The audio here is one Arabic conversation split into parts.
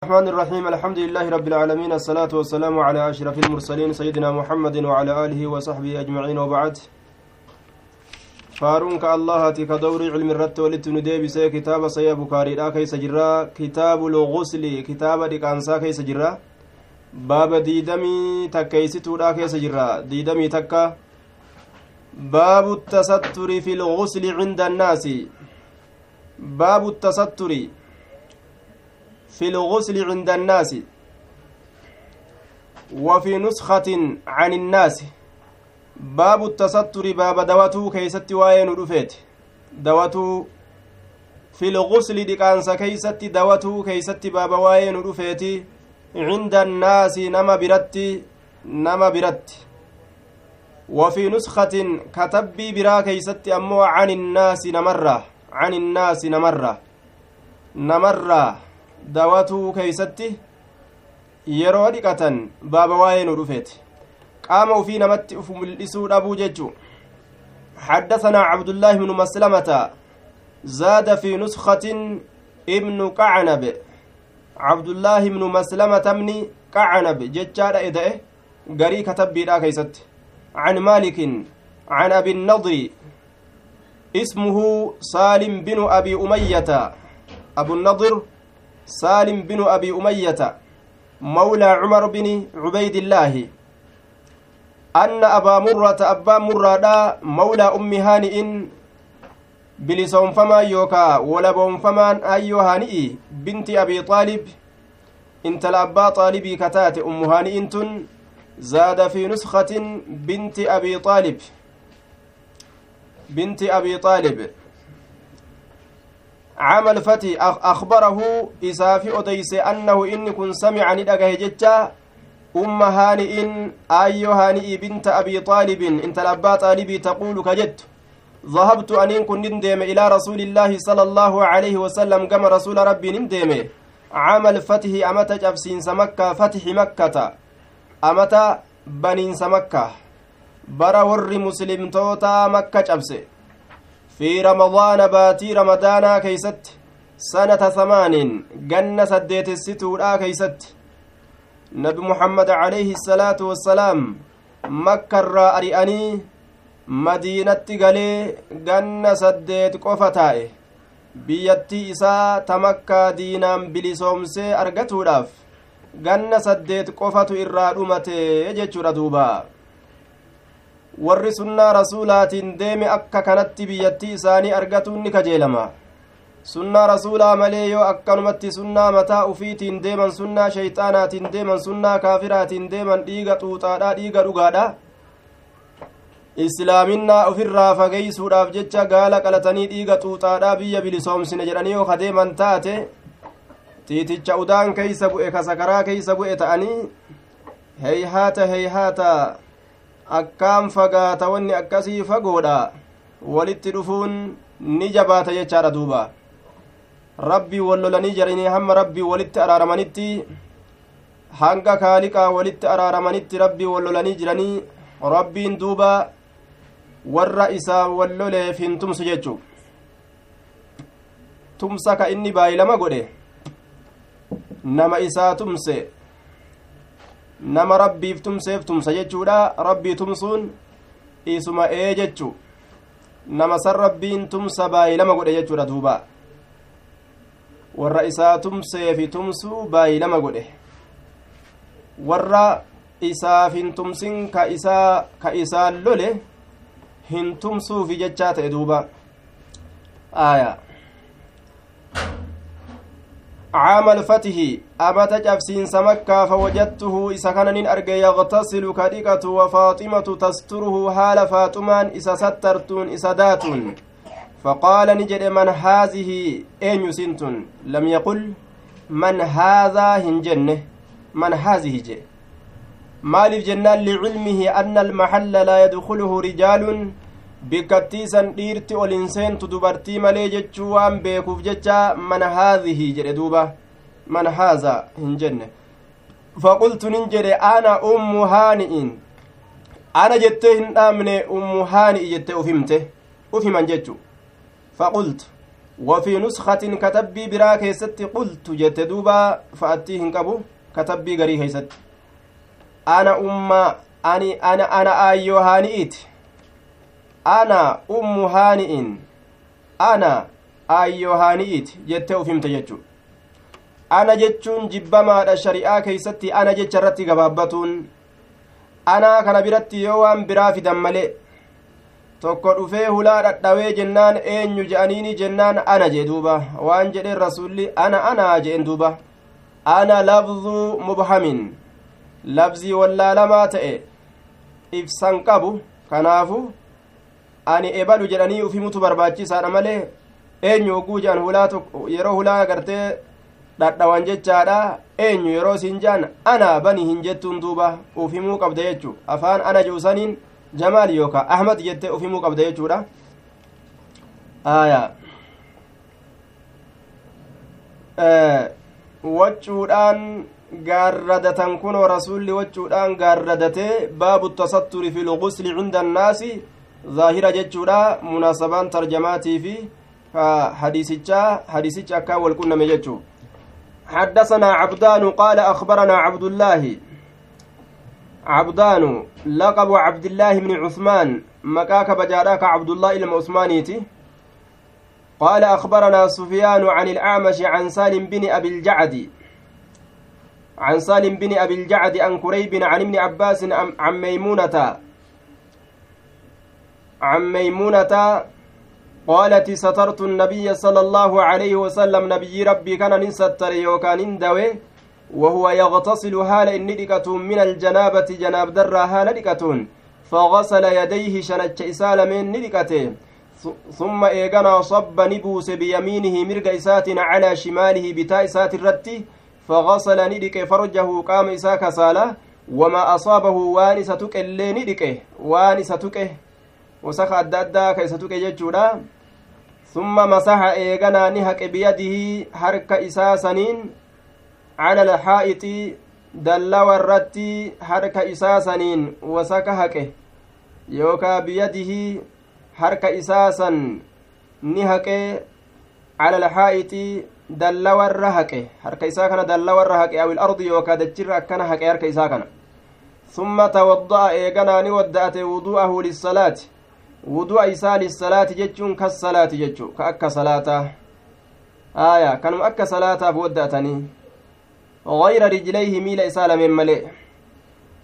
الرحمن الرحيم. الحمد لله رب العالمين. الصلاة والسلام على أشرف المرسلين سيدنا محمد وعلى آله وصحبه أجمعين. وبعد فارونك الله كدور علم الرت ولت نديبس كتاب سيا بكاري لا كيس جرا. كتاب الغسل. كتاب ديكانسا كيس جرا. باب ديدمي تكيستو لا كيس جرا. ديدمي تكا. باب التستر في الغسل عند الناس. باب التستر. في الغسل عند الناس وفي نسخة عن الناس. باب التستر باب دواتو كيست وين رفيت؟ دواتو في الغسل دقانس كيست دواتو كيست باب وين رفيت؟ عند الناس نما برت نما برت. وفي نسخة كتبي برا كيست أمو عن الناس نمرة عن الناس نمرة نمرة. Dawatuu keeysatti yeroo dhiqatan baaba waa'ee nu dhufeeti. Qaama ufii namatti uf mul'isuu dhabuu jechu. حدثنا عبد الله بن مسلمة زاد في نسخة ابن قعنب عبد الله بن مسلمة بن قعنب ججار إدئه قري كتب بلا كيست عن مالك عن أبي النضر اسمه سالم بن أبي أمية أبو النضر سالم بن أبي أمية مولى عمر بن عبيد الله أن أبا مرة أبا مرة مولى أم هانئ bilisoonfamaa yookaa walaboonfamaan ayyoo haani'i binti abii xaalib intala abbaa xaalibii kataate ummu haani'in tun zaada fi nuskatin binti abii xaalib binti abii xaalib عام الفتح أخبره إسافي أديس أنه إن كن سمع ندقه ججا. أم هانئ أيو هانئ بنت أبي طالب إنت الأبا طالبي تقول كجت ذهبت أن كن ندم إلى رسول الله صلى الله عليه وسلم كما رسول ربي ندم عام الفتح أمت جبسين سمكة فتح مكة. أمت بنين سمكة. برا مسلم توتا مكة جبسي في رمضان باتي رمضانا كيست سنة ثمان جنة سديت الستورا كيست نبي محمد عليه الصلاة والسلام مكة أريئني مدينة قلي جنة سديت قفتائه biyyattii isaa ta makkaa diinaan bilisoomsee argatuudhaaf ganna saddeet qofatu irraa dhumate jechuudha duubaa warri sunnaa rasuulaatiin deeme akka kanatti biyyattii isaanii argatuun ni kajeelama sunnaa rasuulaa malee yoo akkanumatti sunnaa mataa ufiitiin deeman sunnaa sheyxaanaatiin deeman sunnaa kaafiraatiin deeman dhiiga xuuxaadha dhiiga dhugaadha islaaminaa ofirraa fageeysuudhaaf jecha gaala qalatanii dhiiga xuuxaadhaa biyya bilisoomsine jedhanii yoo kadeeman taate tiiticha udaan keeysa bu'e kasakaraa keeysa bu'e ta'anii heyhaata heyhaata akkaan fagaata wanni akkasii fagoodha. Walitti dhufuun ni jabaata jechaadha duuba. Rabbii wallolanii jiranii hamma rabbii walitti araaramanitti hanga kaaliqaa walitti araaramanitti rabbii wallolanii jiranii rabbiin duuba warra isaa walloleef hin tumsu jechuu. Tumsa ka inni baay'ilama godhe. Nama isaa tumse nama rabbiif tumseef tumsa jechuudha rabbii tumsuun isuma ee jechu nama san rabbiin tumsa baay'ilama godhe jechuudha duuba warra isaa tumseefi tumsuu baay'ilama godhe warra isaaf hin tumsin ka isaa ka isaan lole hin tumsuufi jechaa ta'e duuba aayaa عام الفتح أبت جبسين سمكة فوجدته إسا كان أرجى يغتسل كريكة وفاطمة تستره حال فاطمان إسا سترتون إسا داتون. فقال نجد من هذه؟ أين سنتون لم يقل من هذا هنجنه من هذه جي؟ maaliif jennaan licilmihi anna almaxalla laa yadkuluhu rijaalun bikkattiisan dhiirti ol hin seentu dubartii malee jechuu waan beekuuf jecha man haadhihi jedhe duuba man haaza hin jenne faqultu nin jedhe ana ummu haani'in ana jettee hin dhaamne ummu haani'i jettee uf himte uf himan jechu faqultu وفي نسخة كتبي برا كيست قلت جت دوبا فأتيهن كبو كتبي غري كيست أنا أم أني أنا أنا أيو هانئت ana ummu haani'in. Ana aayyo haani'it jette ufimte jechu ana jechuun jibbamaadha shari'aa keeysatti ana jecha irratti gabaabbatuun anaa kana biratti yoo waan biraa fidan male tokko dhufee hulaa dhadhawee jennaan eenyu je'aniini jennaan ana jee duuba. Waan jedheen rasulli ana anaa je'en duuba. Ana labduu mubhamin. Labzii wallaalamaa ta'e ibsan qabu kanaafu ani ebalu jedhanii ufimutu barbaachisaadha malee eenyu oguu je'an hulaa yeroo hulaa gartee dhadhawan jechaadha. Eenyu yeroo siin jaan ana bani hin jettuun duuba ufimuu qabda jechu afaan ana jeusaniin jamaal yookaa ahmad jette ufimuu qabda jechuudha. Aya. Waccuudhaan gaarradatan kunoo rasulli waccuudhaan gaarradatee baabu tasatturi fi lgusli cinda annaasi zaahira jechuudha munaasabaan tarjamaatii fi hadiisicha hadiisicha akkaa wal qunname حدثنا عبدان قال أخبرنا عبد الله عبدان لقب عبد الله بن عثمان مكاك بجاراك عبد الله إلى عثمانيتي قال أخبرنا سفيان عن الأعمش عن سالم بن أبي الجعد عن سالم بن أبي الجعد عن كريب عن ابن عباس عن ميمونة عن ميمونة قالت سترت النبي صلى الله عليه وسلم نبي ربي كان نستر يوكان اندوي وهو يغتسل هال الندكة من الجنابة جناب در هال ندكة فغسل يديه شنج إسال من ندكته ثم إيغنا صب نبوس بيمينه مرق إسات على شماله بتاء إسات الرت فغسل ندك فرجه قام إساك سالة وما أصابه وانستك اللي ندكه وانستك وسخ أدى أدى كيستك ججودا ثم مسح إيغنا نهك بيده حرك إساسنين على الحائط دلوا الرتي حرك إساسنين وسكهك يوكا بيده حرك إساسا نهك على الحائط دلوا الرهك حرك إساكنا دلوا الرهك أو الأرض يوكا دجر أكنا هك حرك إساكنا ثم توضأ إيغنا نودأت وضوءه للصلاة. Wudu'a isaa lissalaati jechuun kas salaati jechu ka akka salaataa aya kanuma akka salaataaf wadda'atanii. غير رجليه ميل إسالة من ملئ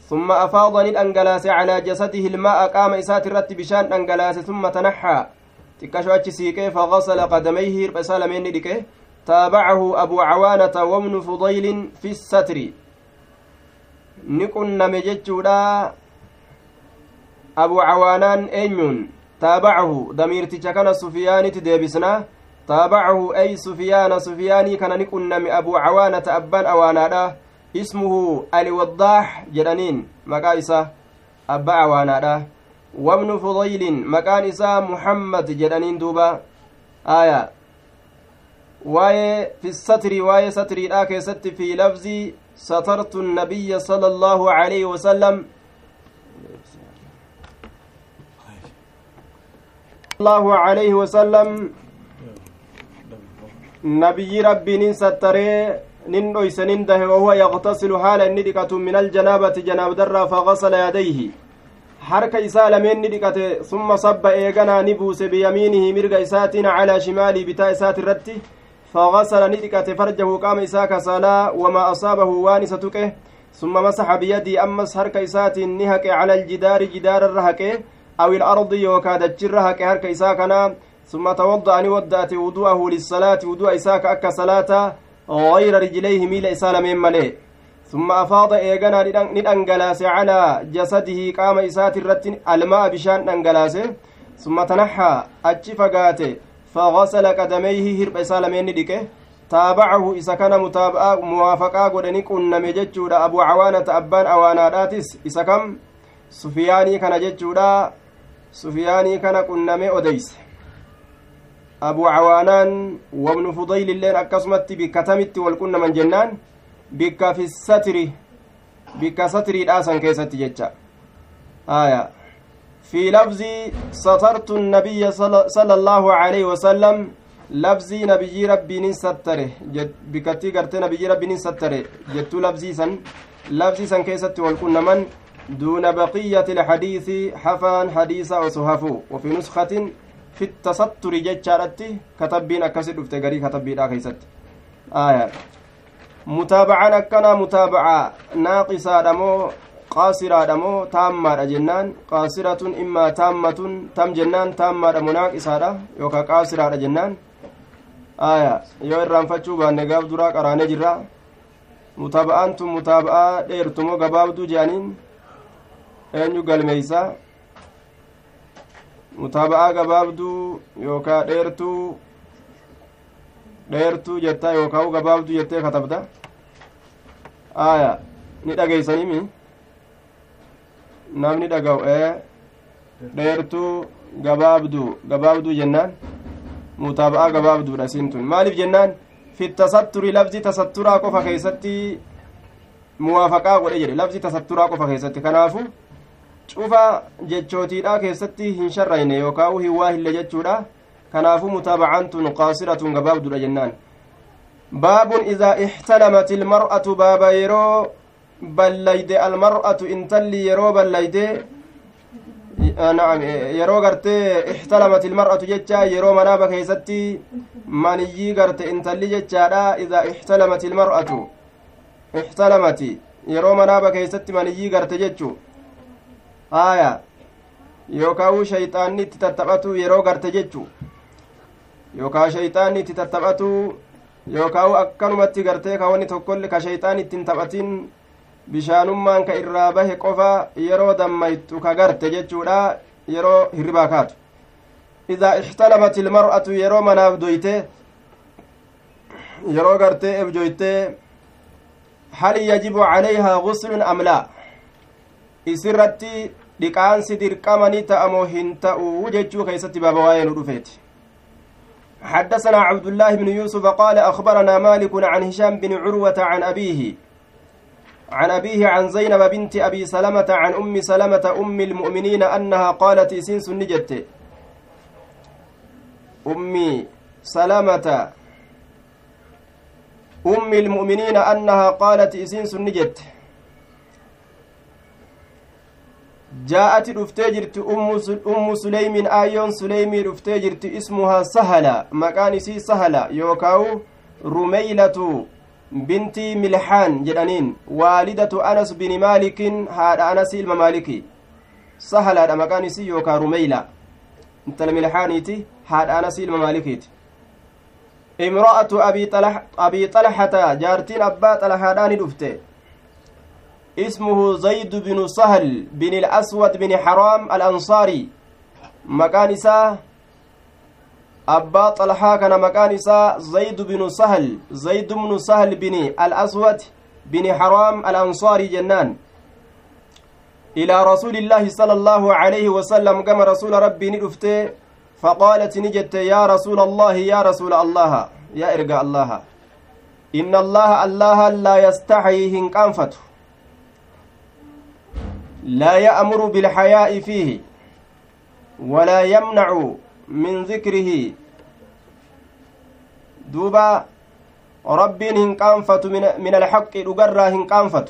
ثم أفاض ندنجلاس على جسده الماء قام إسات الرت بشان دنجلاس ثم تنحى تكشو أتشسيكي فغسل قدميه رسالة من ندكه تابعه أبو عوانة وابن فضيل في الستر نكن مججودا abu cawaanaan eenyuun taabacahu damiirticha kana sufiyaanitti deebisna taabacahu ay sufiyaana sufiyaanii kana ni qunname abu cawaanata abbaan awaanaadha ismuhu aliwaddaax jedhaniin maqaa isa abba awaanaadha wabnu fudaylin maqaan isaa muhammad jedhaniin duuba aya waa'ee fi satri waa'ee satriidha keessatti fi lafzi satartu النبي صلى الله عليه وسلم الله عليه وسلم. نبي ربي ننسطري نندوي سننده وهو يغتسل حال الندقة من الجنابة جناب درة فغسل يديه. حركة إسالة من ندقة ثم صب إيقنا نبوس بيمينه مرق إساتنا على شمالي بتا إسات الرد فغسل ندقة فرجه قام إساك سالا وما أصابه وانستك ثم مسح بيدي أمس حركة إسات نهك على الجدار جدار الرهكه أو الأرض يوكا دجرها كهرك إساكنا ثم توضأ أن ودأت وضوءه للصلاة وضوء إساك أكا صلاة غير رجليه ميل إسال من ملئ. ثم أفاض إيغانا ندنجلاس على جسده قام إسات الرت ألماء بشان دنجلاس ثم تنحى أجي فقاته فغسل قدميه هرب إسال من ندكه. تابعه إسا كان متابعة موافقة قدني كنا مججود أبو عوانة أبان أوانا داتس سفياني كان ججودا. Sufiyaanii kana qunname odeyse abu cawaanaan wabnu fudaylilleen akkasumatti bikka tamitti wal qunnaman jennaan bikka fi satri bikka satiriidhaasan keessatti jecha aya في لفظ سطرت النبي صلى الله عليه وسلم labzii nabiyyii rabbiinin sattare bikattii gartee nabiyyii rabbiinin sattare jettuu labzii san labzii san keessatti wal qunnaman دون بقية الحديث حفان حديث وصحفه وفي نسخة في التستر جتشارتي كتبين أكسد افتقري كتبين أخيست آية متابعة كنا متابعة ناقصة دمو قاصرة دمو تامة جنان قاصرة إما تامة تم جنان تامة دمو ناقصة يوكا قاصرة جنان aya yoo irraanfachuu baanne gaaf duraa qaraanee jirra mutaaba'aan tun mutaaba'aa dheertumoo gabaabduu jedhaniin eenyu galmeeysa mutaaba'aa gabaabduu yookaa dheertuu dheertuu jettaa yookaa gabaabduu jettee katabda aya ni dhageeysanimi namni dhaga'u ee dheertuu gabaabduu gabaabduu jennaan mutaaba'aa gabaabduudha siin tun maaliif jennaan fi tasatturi labzi tasatturaa qofa keeysatti muwaafaqaa godhe jedhe labzi tasatturaa qofa keessatti kanaafu cufa jechootiidha keessatti hin sharrayne yookaan hin waa hille jechuudha kanaafu mutaabacaan tun qaasiratun gabaabduudha jennaan baabun idaa ixtalamat ilmar'atu baaba yeroo ballayde almar'atu intalli yeroo ballayde نعم yeroo gartee ixtalamat ilmar'atu jecha yeroo manaaba keessatti maniyyii garte intalli jechaadha idaa ixtalamat ilmar'atu ixtalamati yeroo manaaba keessatti maniyyii garte jechu haya yookaa shayxaanni itti tattaphatu yeroo garte jechu. Yookaa shayxaanni itti tattaphatu yookaa akkanumatti gartee ka wanni tokkollee ka shayxaan ittiin taphatin bishaanummaan ka irraa bahe qofa yeroo dammaytu ka garte jechuudha yeroo hirribaa kaatu. Idaa ixtalamat ilmar'atu yeroo manaaf doyte yeroo gartee ebjoyte hal yajibu calayhaa guslun am laa isirratti dhiqaansi dirqamani ta'amoo hin ta'uu jechuu keeysatti baaba waa'ee nu dhufeeti. حدثنا عبد الله بن يوسف قال أخبرنا مالك عن هشام بن عروة عن أبيه عن أبيه عن زينب بنت أبي سلمة عن أم سلمة أم المؤمنين أنها قالت إسنس نجت أمي سلمة أم المؤمنين أنها قالت إسنس نجت جاءت رفتجرت أم سليم آيون سليمي رفتجرت اسمها سهلة مكان سي سهلة يوكاو رميلة بنتي ملحان جدانين والدة أنس بن مالك هذا أنس الممالكي سهلة مكان سي يوكا رميلة. انت الملحانيتي هذا أنس الممالكيتي امرأة أبي طلح أبي طلحة جارتين أبا طلحة دفته اسمه زيد بن سهل بن الأسود بن حرام الأنصاري. مكان إساه أبا طلحة كان مكان إساه زيد بن سهل زيد بن سهل بن الأسود بن حرام الأنصاري جنان. إلى رسول الله صلى الله عليه وسلم كما رسول ربي ندفته فقالت نجت يا رسول الله يا رسول الله يا إرجاء الله إن الله الله لا يستحي هنكانفته لا يأمر بالحياء فيه ولا يمنع من ذكره دوبا ربين هنقانفت من, من الحق دغرا هنقانفت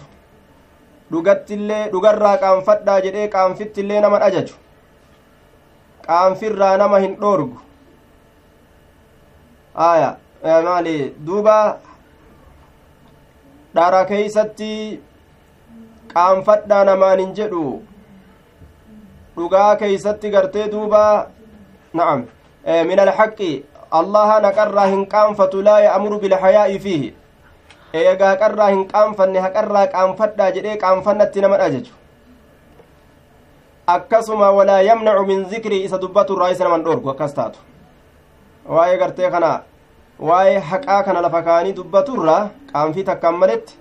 dhugattillee dhugarraa qaanfadhaa jedhee qaanfittillee naman ajaju qaanfirraa nama hin dhoorgu aya maali duuba dhara keeysatti qaanfadhaa namaan hin jedhu dhugaa keeysatti gartee duuba na'am min alhaqi allaha naqarraa hin qaanfatu laa ya'muru bilhayaa'i fiihi eegaa haqarraa hin qaanfanne haqarraa qaanfadhaa jedhee qaanfannatti naman ajaju akkasuma walaa yamnacu min zikrii isa dubbatu irraa isa naman dhoorgu akkas taatu waa'ee gartee kana waa'ee haqaa kana lafa kaanii dubbatu irraa qaanfii takkaan maletti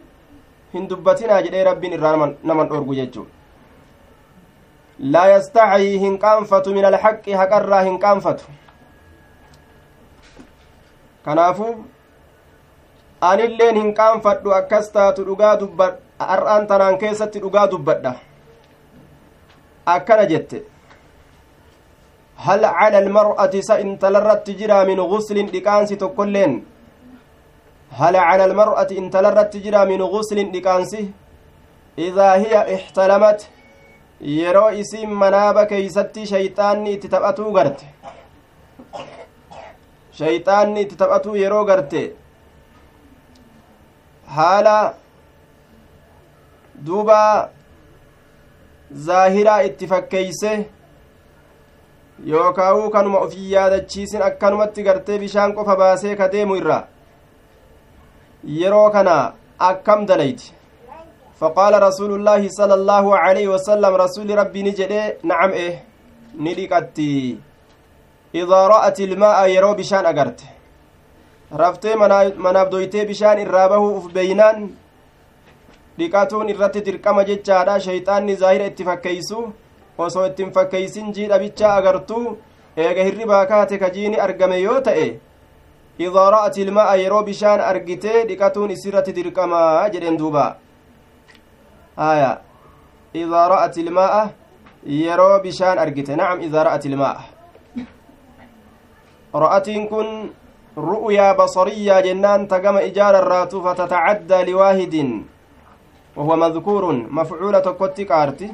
hin dubbatinaa jedhee rabbiin irraa naman dhoorgu jechuu laa yastaxyii hin qaanfatu min alxaqi haqarraa hin qaanfatu kanaafuu anilleen hin qaanfadhu akkas taatu dhugaa dubbadha har'aan tanaan keessatti dhugaa dubbadha akkana jette hal cala almar'ati sa intalarratti jira min guslin dhiqaansi tokkoilleen cala almar'ati intalarratti jira min guslin dhiqaansi idaa hiya ixtalamat yeroo isiin manaaba keeysatti shayxaanni itti taphatuu garte shayxaanni itti taphatuu yeroo garte haala duuba zaahiraa itti fakkeeyse yookaa'uu kanuma ofii yaadachiisin akkanumatti gartee bishaan qofa baasee ka deemu irra yeroo kana akkam dalayti faqaala rasuulu llaahi sala allaahu alayhi wasalam rasuli rabbii jedhe nacam eh ni dhiqatti idaa ra'at ilmaa'a yeroo bishaan agarte raftee manaaf doytee bishaan irraa bahuu uf beeynaan dhiqatuun irratti dirqama jechaadha shayxaanni zaahira itti fakkeeysu osoo ittiin fakkeeysin jiidha bichaa agartuu eega hirribaa kaate kajiini argame yoo ta'e idaa ra'at ilmaa'a yeroo bishaan argitee dhiqatuun isirratti dirqamaa jedhen duuba haya idaa ra'at ilmaa'a yeroo bishaan argite nacam idaa ra'at ilmaa'a ra'atiin kun ru'yaa basariyyaa jennaan tagama ijaararraatu fatatacaddaa liwaahidin وهو مذكور مفعولة كوتي كارتي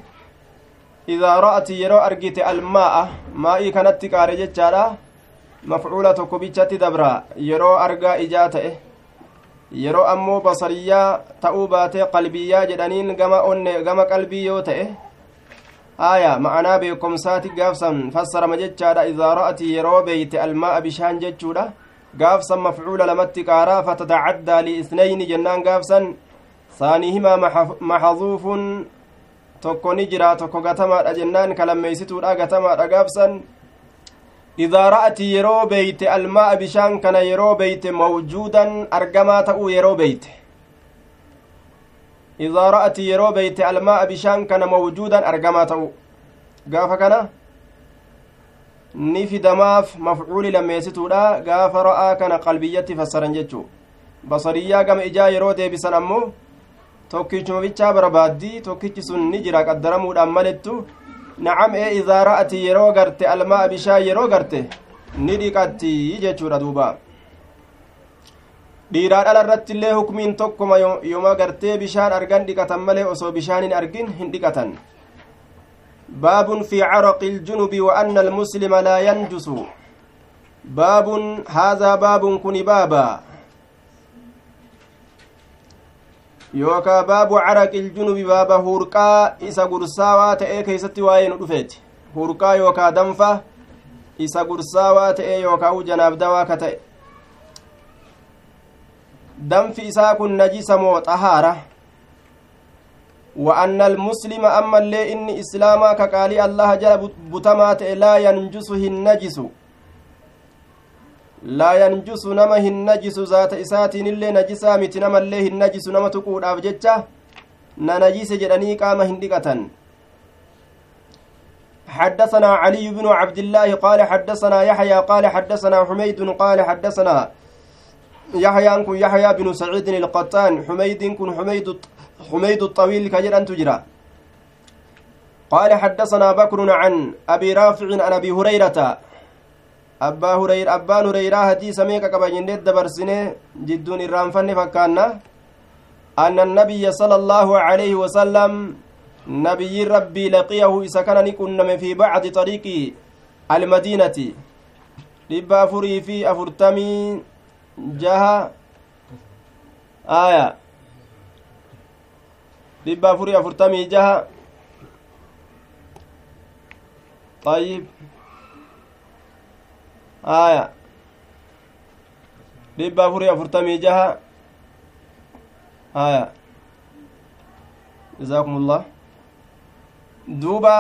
إذا رأت يرو أرجت الماء مائي كانت كاري جتشارا مفعولة كوبيتشاتي دبرا يرو أرجا إجاته yeroo ammoo basariyaa ta'uu baatee qalbiyyaa jedhaniin gama onne gama qalbii yoo ta'e aya ma'anaa beekomsaati gaafsan fassarama jechaadha idaa ra'ati yeroo beeyte almaa'a bishaan jechuudha gaafsan mafcuula lamatti qaaraa fatatacaddaa liisnayni jennaan gaafsan saanihimaa maxaduufun tokko ni jira tokko gatamaadha jennaan kalammeeysituudha gatamaadha gaafsan idaa ra'ati yeroo beeyte almaa'a bishaan kana yeroo beeyte mawjuudan argamaa ta'uu yeroo beeyte idaa ra'ati yeroo beeyte almaa'a bishaan kana mawjuudan argamaa ta'u gaafa kana ni fidamaaf mafcuuli lammeessituudha gaafa ra'aa kana qalbiyyatti fassaran jechuu basariyyaa gama ijaa yeroo deebisan ammoo tokkichuma bichaa barbaaddii tokkichi sun ni jira qaddaramuudhaan malettu nacam ee idaa ra'ati yeroo garte almaa bishaan yeroo garte ni dhiqatti jechuudha duuba dhiiraa dhala irratti illee hukmiin tokkuma yoma gartee bishaan argan dhiqatan malee osoo bishaan hin argin hin dhiqatan baabun fi caraqi iljunubi wa anna almuslima laa yanjusu baabun haadhaa baabun kuni baaba yookaa baabu caraqi iljunubi baaba hurqaa isa gursaawaa ta'ee keeysatti waa'ee nu dhufeeti hurqaa yookaa danfa isa gursaawaa ta'ee yookaa u janaaf dawaa ka ta'e danfi isaa kun najisa moo xahaara wa anna almuslima ammallee inni islaamaa ka qaalii allaha jala butamaa ta'e laa yanjusu hin najisu laa yanjusu nama hin najisu zaata isaatiin illee najisaa miti namallee hin najisu nama tuquudhaaf jecha na najise jedhanii qaama hin dhiqatan حدثنا علي بن عبد الله قال حدثنا يحيى قال حدثنا حميد قال حدثنا يحيى كن يحيى بن سعيد القطان. حميد كن حميد حميد الطويل كجر أن تجرى قال حدثنا بكر عن أبي رافع عن أبي هريرة abbaa hureyr abbaan hureyraa hadiisa meeqa qaba jennee dabarsine jidduun irraanfanne fakkaanna anna annabiyya sala allaahu alayhi wasalam nabiyyiin rabbii laqiyahu isa kana ni qunname fi bacdi xariiqi almadiinati dhibba afurii fi afurtamii jaha aya dhibba afurii afurtamii jaha طيب aya. Dhibba afurii afurtamii jaha. Aya. جزاكم الله دوبا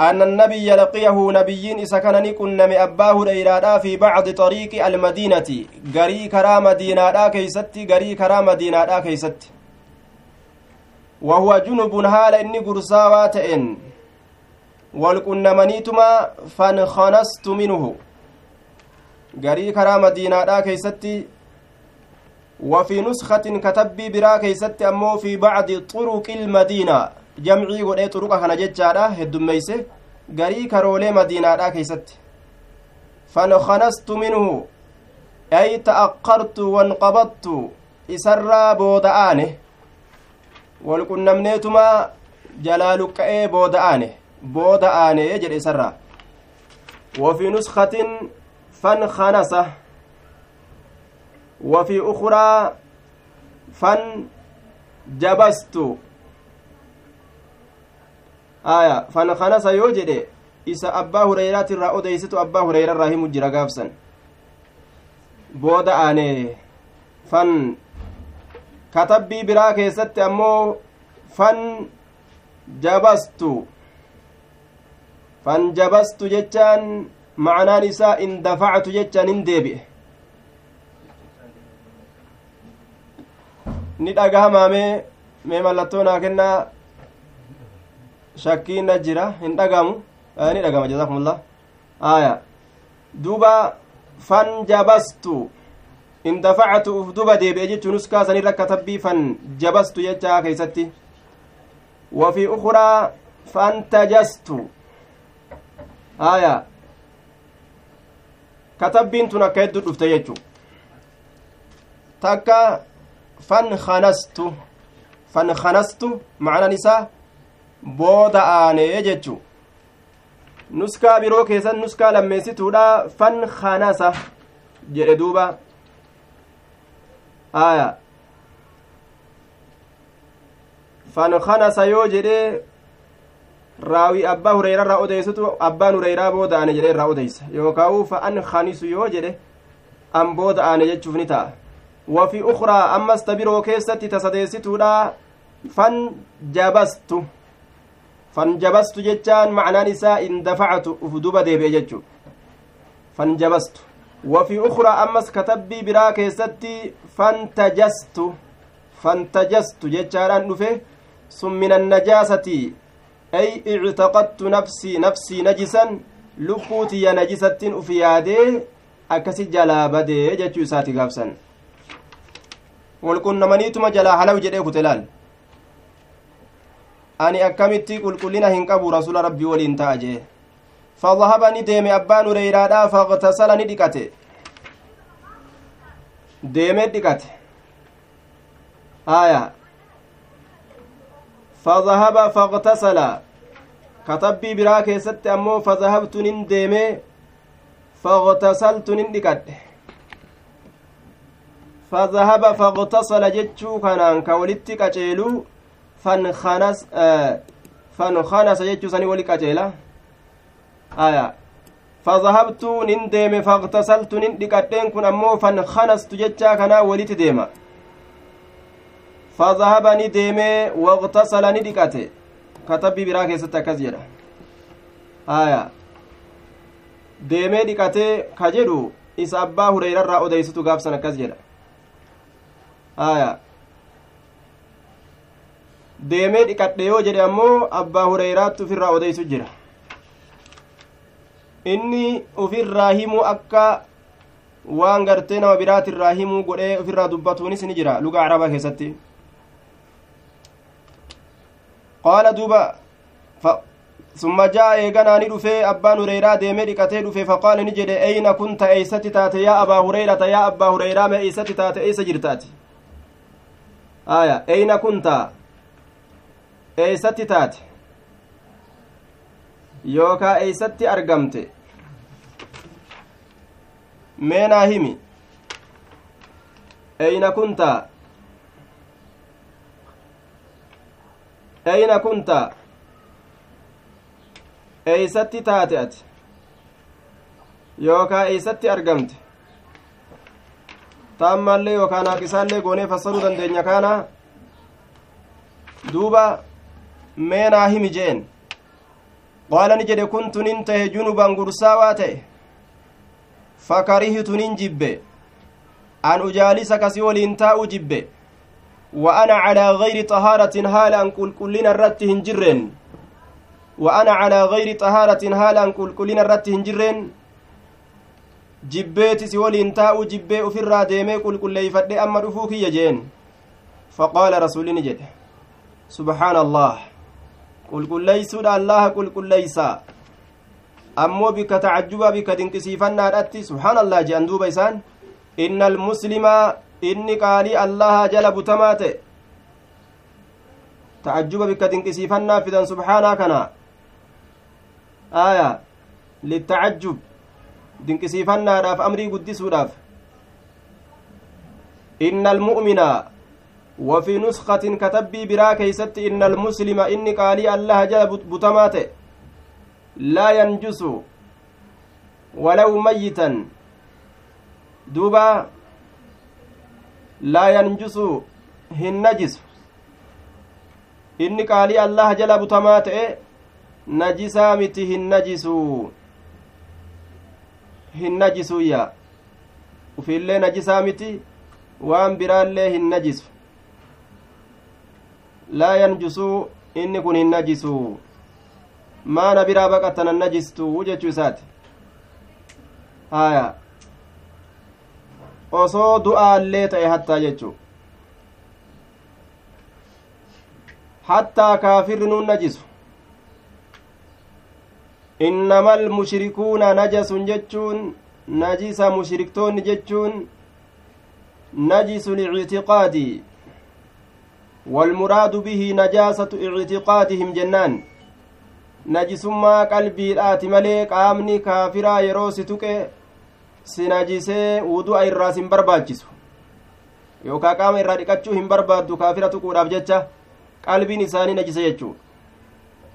أن النبي لقيه نبيين إذا كان نكن أباه ليلادا في بعض طريق المدينة غري كرا مدينة كيستي غري كرا مدينة كيستي وهو جنب هال إني قرصاوات إن والكنمنيتما فانخنست منه garii karaa madiinaadhaa keeysatti وفي نسخة كتبي برا كيست أمو في بعض طرق المدينة جمعي ودي طرق كان ججارة هدميسه garii karoolee madiinaadhaa keeysatti fankanastu minhu ay ta'aqqartu wanqabattu isarraa booda'aane walqunnamneetuma jalaa luqqa'ee booda'aane booda'aane jedhe isarraa وفي نسخة فانخنس وفي أخرى فانجبست aya fankanasa yoo jedhe isa abbaa hureyraati irraa odeysitu abbaa hureyra irraa himu jira gaafsan booda aane fan katabbii biraa keessatti ammoo fan jabastu fan jabastu jechaan macnaan isaa in dafactu jechaan in deebi'e ni dhagahamaamee mee mallattoo naa kennaa shakkiinna jira hin dhagamu ni dhagama jazakumullah aya duba fanjabastu in dafactu uf duba deebi'e jechuu nuskaa sanirra katabbii fan jabastu jechaa keeysatti وفي أخرى فانتجست آية كتبين تنا كيد دفتيجو تكا فانخنست فانخنست معنى نساء booda aanee jechu nuskaa biroo keessan nuskaa lammeessituudha fan kanasa jedhe duuba aya fan kanasa yoo jedhe raawi abbaa hureyrarraa odeysitu abbaan hureyraa booda aane jedhe irraa odeysa yookaa'u fa an kanisu yoo jedhe an booda aane jechuuf ni ta'a wafi ukraa ammas ta biroo keessatti ta sadeessituudha fan jabastu fanjabastu jechaan macnaan isaa in dafactu uf duba deebi'e jechu fanjabastu وفي أخرى أمس كتبي برا كيستي فانتجست فانتجست جتشاران نفه ثم من النجاسة أي اعتقدت نفسي نفسي نجسا لبوتي نجسة أفيادي أكسي جلا بدي جتشو ساتي غافسا والكن منيتما جلا حلو جدي كتلال ani akkamitti qulqullina hin qabu rasula rabbii waliin ta'a jee fadahaba ni deeme abbaan ureyraadha faqtasala ni dhiqate deeme dhiqate aya ammoo fadahabtu nin deeme faqtasaltu nin dhiqadhe fadahaba faqtasala jechuu kanaan ka walitti qaceelu fankanas fankanasa jechuu sanii wali qaceela aya fadahabtu nin deeme faqtasaltu nin dhiqadheen kun ammoo fankanastu jechaa kanaa walitti deema waqtasala ni dhiqate katabbii biraa keessatti akkas jedha aya deemee dhiqatee ka jedhu isa abbaa hureyrarraa odeysitu gaafsan akkas jedha aya deemee dhiqadhe yoo jedhe ammoo abbaa hureyraatti ufirraa odeysu jira inni ufirraa himuu akka waan gartee nama biraatirraa himuu godhee ufirraa dubbatuunis ni jira luga arabaa keessatti qaala duuba summa jaa'a eeganaani dhufee abbaan hureyraa deemee dhiqatee dhufe faqaala ni jedhe eyna kunta eeysatti taate? Yaa abaa hureyrata yaa abbaa hureyraa mee eeysatti taate? Eeysa jirtaati? Aya eyna kunta eeysatti taate? Yookaa eeysatti argamte? Meenaa himi eyna kunta eyna kunta eeysatti taate ati yookaa eeysatti argamte taammaallee yookaa naaqisaallee goonee fassaruu dandeenya kaana duuba meenaa himi jeen qaala ni jedhe kuntu nin tahe junuban gursaawaa ta'e fakarihtu nin jibbe an ujaalisa kasi waliin taa'u jibbe wa ana calaa gayri xahaaratin haala an qulqullina irratti hin jirreen wa ana calaa gayri xahaaratin haala an qulqullina irratti hin jirreen jibbeeti si waliin taa'u jibbee ufirraa deemee qulqulleeyfadhe amma dhufuu kiyya jeen faqaala rasulini jedhe subhaana allah qulqulleeysuudha allaha qulqulleeysa ammoo bikka tacajjubaa bikka dinqisiifannaadhatti subhaanallah je'an duuba isaan inna inni qaalii allaha jala butamaa ta'e tacajjuba bikka dinqisiifannaa fidan subhaanaa kana aya litacajjub dinqisiifannaadhaaf amrii guddisuudhaaf inna almu'mina وفي نسخة كتبي برا كيست إن المسلم إني قالي الله جل بتمات لا ينجس ولو ميتا دوبا لا ينجس هنجس inni qaalii allaha jala butamaa ta'e najisaa miti hin najisuu hin najisuyya ufiillee najisaa miti waan biraallee hin najisu laa yanjusuu inni kun hin najisuu maana biraa baqatanan najistuu jechuu isaati haya osoo du'aallee ta'e hattaa jechuu hattaa kaafirri nuun najisu innama almushrikuuna najasun jechuun najisa mushriktoonni jechuun najisu lictiqaadi والمراد به نجاسة اعتقادهم جنان najisummaa qalbiidhaati malee qaamni kaafiraa yeroo si tuqe si najisee wudu'a irraa sin barbaachisu. Yookaan qaama irraa dhiqachuu hin barbaaddu kaafira tuquudhaaf jecha qalbiin isaanii najise jechuu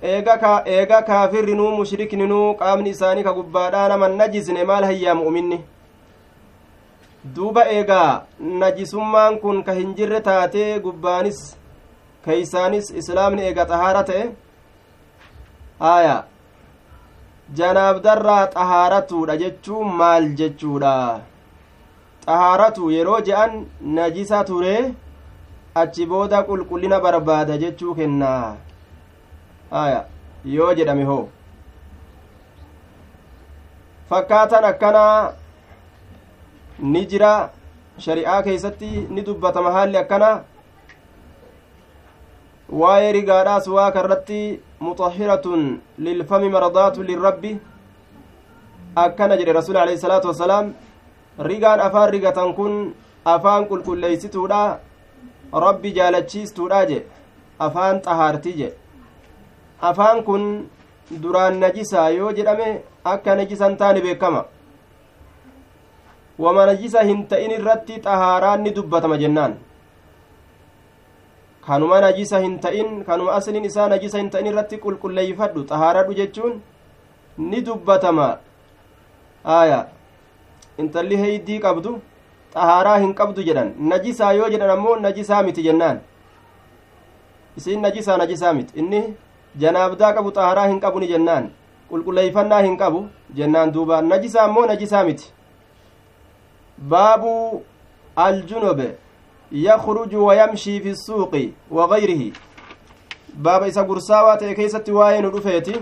eega kaafirrinuu mushrikninuu qaamni isaanii ka gubbaadhaa nama najisne maal hayyaa mu'minni? Duuba eegaa najisummaan kun ka hin jirre taatee gubbaanis keeysaanis islaamni eega xahaara ta'e? Haya janaabdarraa xahaaratuudha jechuun maal jechuudha xahaaratu yeroo je'an najisa turee achi booda qulqullina barbaada jechuu kennaa haya yoo jedhame hoo fakkaatan akkanaa ni jira shari'aa keeysatti ni dubbatama haalli akkanaa waa'ee rigaadhaas waa karratti muxahiratun lilfami mardaatu lirrabbi akkana jedhe rasul alehi salaatu wasalaam rigaan afaan rigatan kun afaan qulqulleeysituudha rabbi jaalachiistuudha je afaan xahaartii je afaan kun duraan najisaa yoo jedhame akka najisan taane beekama wama najisa hin ta'in irratti xahaaraan ni dubbatama jennaan kanuma najisa hin ta'in kanuma asliin isaa najisa hin ta'in irratti qulqulleeyfadhu xahaaradhu jechuun ni dubbatama aya intalli heeydii qabdu xahaaraa hin qabdu jedhan najisaa yoo jedhan ammoo najisaa miti jennaan isiin najisaa najisaa miti inni janaabdaa qabu xahaaraa hin qabu ni jennaan qulqulleeyfannaa hin qabu jennaan duuba najisaa ammoo najisaa miti baabu aljunobe yakruju wayamshii fi suuqi wagayrihi baaba isa gursaawaa ta'e keeysatti waa'ee nu dhufeeti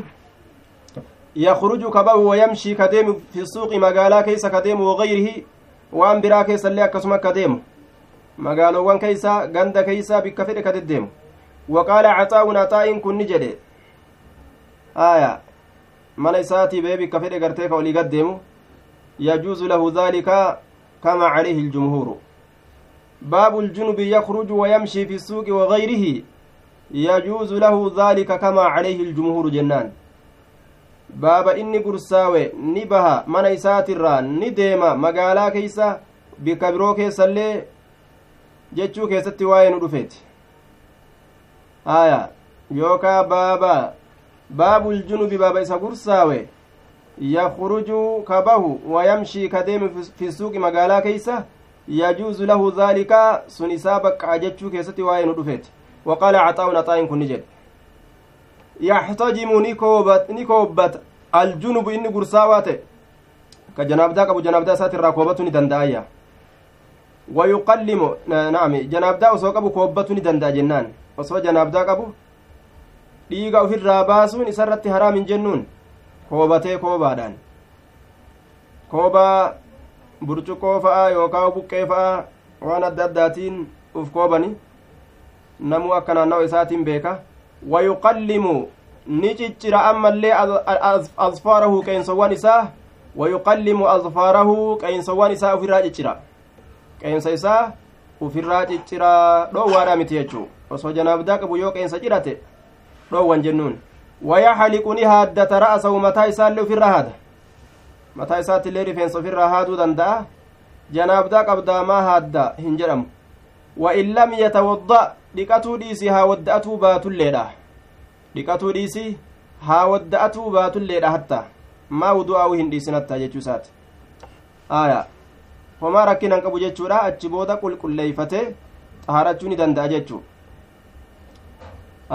yakruju kabahu wayamshii ka deemu fi suuqi magaalaa keeysa ka deemu wagayrihi waan biraa keessallee akkasuma akka deemu magaalowwan keeysa ganda keeysa bikka fedhe ka deddeemu waqaala caxaa'un axaa'iin kun ni jedhe aya mana isaatii bee bikka fedhe gartee باب الجنب يخرج ويمشي في السوق وغيره يجوز له ذلك كما عليه الجمهور جنان. باب إني قرساوي نبها من إسات الران نديما مقالا كيسا بكبرو كيسا اللي جتشو كيستي واين رفيت آية يوكا بابا باب الجنب بابا إسا قرساوي يخرج كبه ويمشي كديم في السوق مقالا كيسا يجوز له ذلك سن إسابك عجتشو كيستي واين رفيت وقال عطاء عطاء كن جد يحتجم نكوبت نكوبت الجنب إني قرساوات كجنابدا كابو جنابدا سات الراكوبة دندايا ويقلم نعم جنابدا وسو كابو كوبة دندا جنان. وسو جنابدا كابو dhiiga ofirraa baasuun isarratti haraam hin jennuun koobatee koobaadhaan koobaa burcuqqoo fa'a yookaan buqqee fa'a waan adda addaatiin uf koobani namuu akka naannawa isaatiin beeka wayuqallimu ni ciccira ammallee azfaarahu qeensowwan isaa wayuqallimu azfaarahu qeensowwan isaa ufirraa ciccira qeensa isaa ufirraa cicciraa dhoowwaadha miti jechuu osoo janaabdaa qabu yoo qeensa cirate dhoowwan jennuun wayaxaliqu ni haaddata ra'asahu mataa isaallee ufirraa haada mataa isaattillee rifeensa ofirraa haaduu danda'a. Janaabdaa qabdaa maa haadda hin jedhamu. Wa in lam yatawadda dhiqatuu dhiisi haa wadda'atuu baatulleedha. Dhiqatuu dhiisi haa wadda'atuu baatulleedha hatta. Maa wudu'aa'uu hin dhiisin hatta jechuu isaati. Aya homaa rakkinan qabu jechuudha. Achi booda qulqulleeyfate xaharachuu ni danda'a jechuu.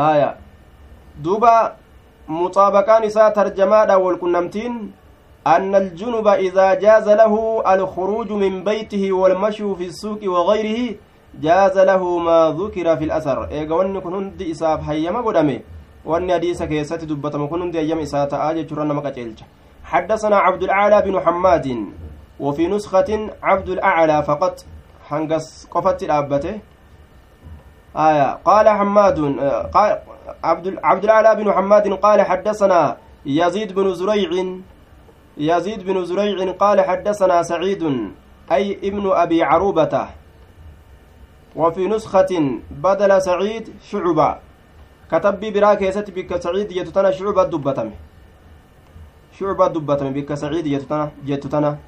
Aya duuba muxaabaqaan isaa tarjamaadha walqunnamtiin أن الجنب إذا جاز له الخروج من بيته والمشي في السوق وغيره جاز له ما ذكر في الأثر. إيغا وني كن هندي إساف هيما قدامي وني حديث كيسة دبتم كن هندي أيام آجة جرنا مكتلج حدثنا عبد الأعلى بن حماد وفي نسخة عبد الأعلى فقط. حنقص قفت الأبته. آية. قال حماد قال عبد عبد الأعلى بن حماد قال حدثنا يزيد بن زريع يزيد بن زريع قال حدثنا سعيد أي ابن أبي عروبة. وفي نسخة بدل سعيد شعبة. كتب برا كيست بك سعيد يتتنا شعبة دبتم. شعبة دبتم بك سعيد يتتنا يتتنا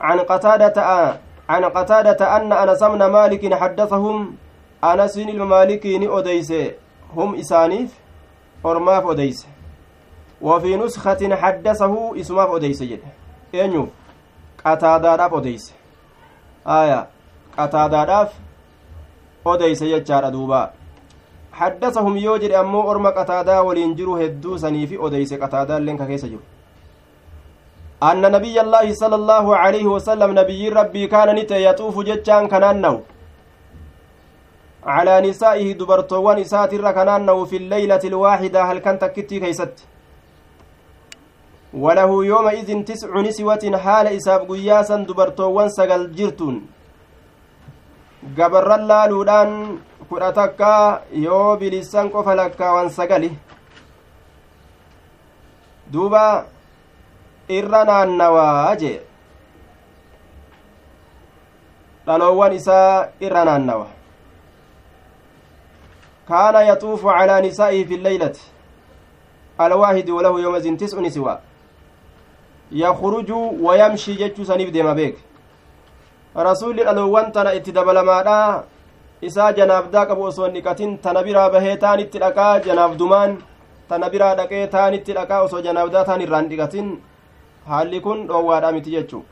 عن قتادة عن قتادة أن أنس بن مالك حدثهم. أنس المالك أديس هم إسانيف أرماف أديس وفي نسخة حدثه اسماف أديس جد. أنيو قتادة أديس آية قتادة odeyse jechaadha duuba haddasahum yoo jedhe ammoo orma qataadaa waliin jiru hedduu saniifi odeyse qataadaalleen ka keessa jiru أن نبي الله صلى الله عليه وسلم نبي ربي كان نتي يطوف جتان كنانو على نسائه دبرتوان إسات كنانو في الليلة الواحدة هل كانت كتي وله يومئذ تسع نسوة حال إساب قياسا دبرتوان سقل جرتون kudha takka yoo bilisan qofa lakkaawan sagali duuba irra naannawaa jee dhaloowwan isaa irra naannawa kaana yaxuufu calaa nisaa'ihi fi lleylati alwaahidi walahu yoomazin tis'u nisiwa yakhruju wayamshii jechuu saniif deema beek rasuulli dhaloowwan tana itti dabalamaadha isaa janaabdaa qabu osoo dhiqatin tana biraa bahee taan itti dhaqaa janaabdumaan tana biraa dhaqee taan itti dhaqaa osoo janaabdaa taan irraan dhiqatin haalli kun dhoowwaadha miti jechuu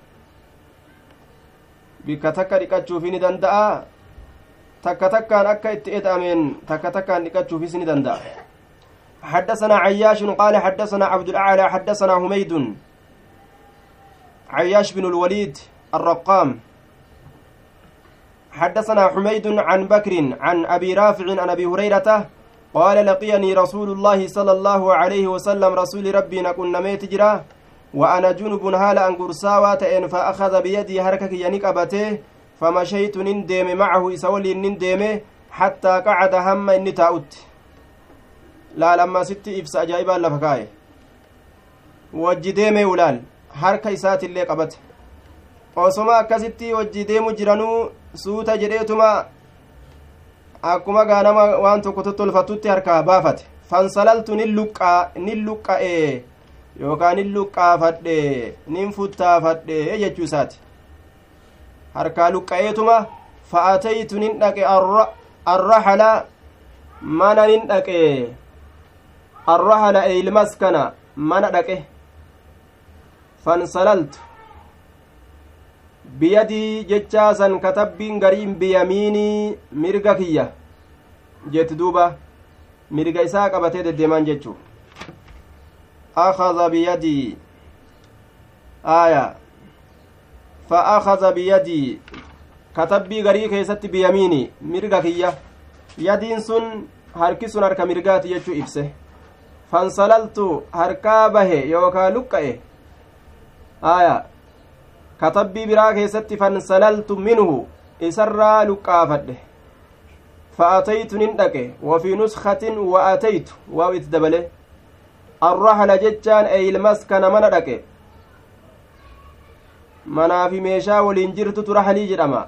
bikka takka dhiqachuufi ni danda'a takka takkaan akka itti eda'ameen takka takkaan dhiqachuufis ni danda'a حدثنا عياش قال حدثنا عبد الأعلى حدثنا حميد عياش بن الوليد الرقام. حدثنا حميد عن بكر عن أبي رافع عن أبي هريرة قال لقيني رسول الله صلى الله عليه وسلم رسول ربي نكون نميت جرا وأنا جنب هال أن قرساوة إن فأخذ بيدي هركك ينك أبته فمشيت نندم معه إسولي نندم حتى قعد هم إني تاؤت لا لما ست إفس أجائبا لفكاي. deeme ulaal harka isaatillee qabate osoma akkasitti wajji deemu jiranuu suuta jedheetuma akkuma gaanama waan tokko tottolfatutti harkaa baafate fansalaltu nin luqqaa nin luqqa'e yookaan nin luqqaafadhe nin futtaafadhe jechuu isaati harkaa luqqa'eetuma fa'ataytu nin dhaqe arrahala mana nin dhaqe arrahala eilmaskana mana dhaqe biyadii jechaasan katabbiin gariin biyamiinii mirga kiyya jetti duuba mirga isaa qabatee deddeemaan jechuu akaza biyadii aya fa akaza biyadii katabbii garii keessatti biyamiini mirga kiyya yadiin sun harki sun harka mirgaati jechuu ibse fansalaltu harkaa bahe yookaa luqqa'e aya katabbii biraa keessatti fansalaltu minhu isarraa luqqaafadhe fa'ataytu nin dhaqe wafii nuskatin wa'ataytu waaw itti dabale arrahala jechaan eeyilmaskana mana dhaqe manaafi meeshaa waliin jirtutu rahalii jedhama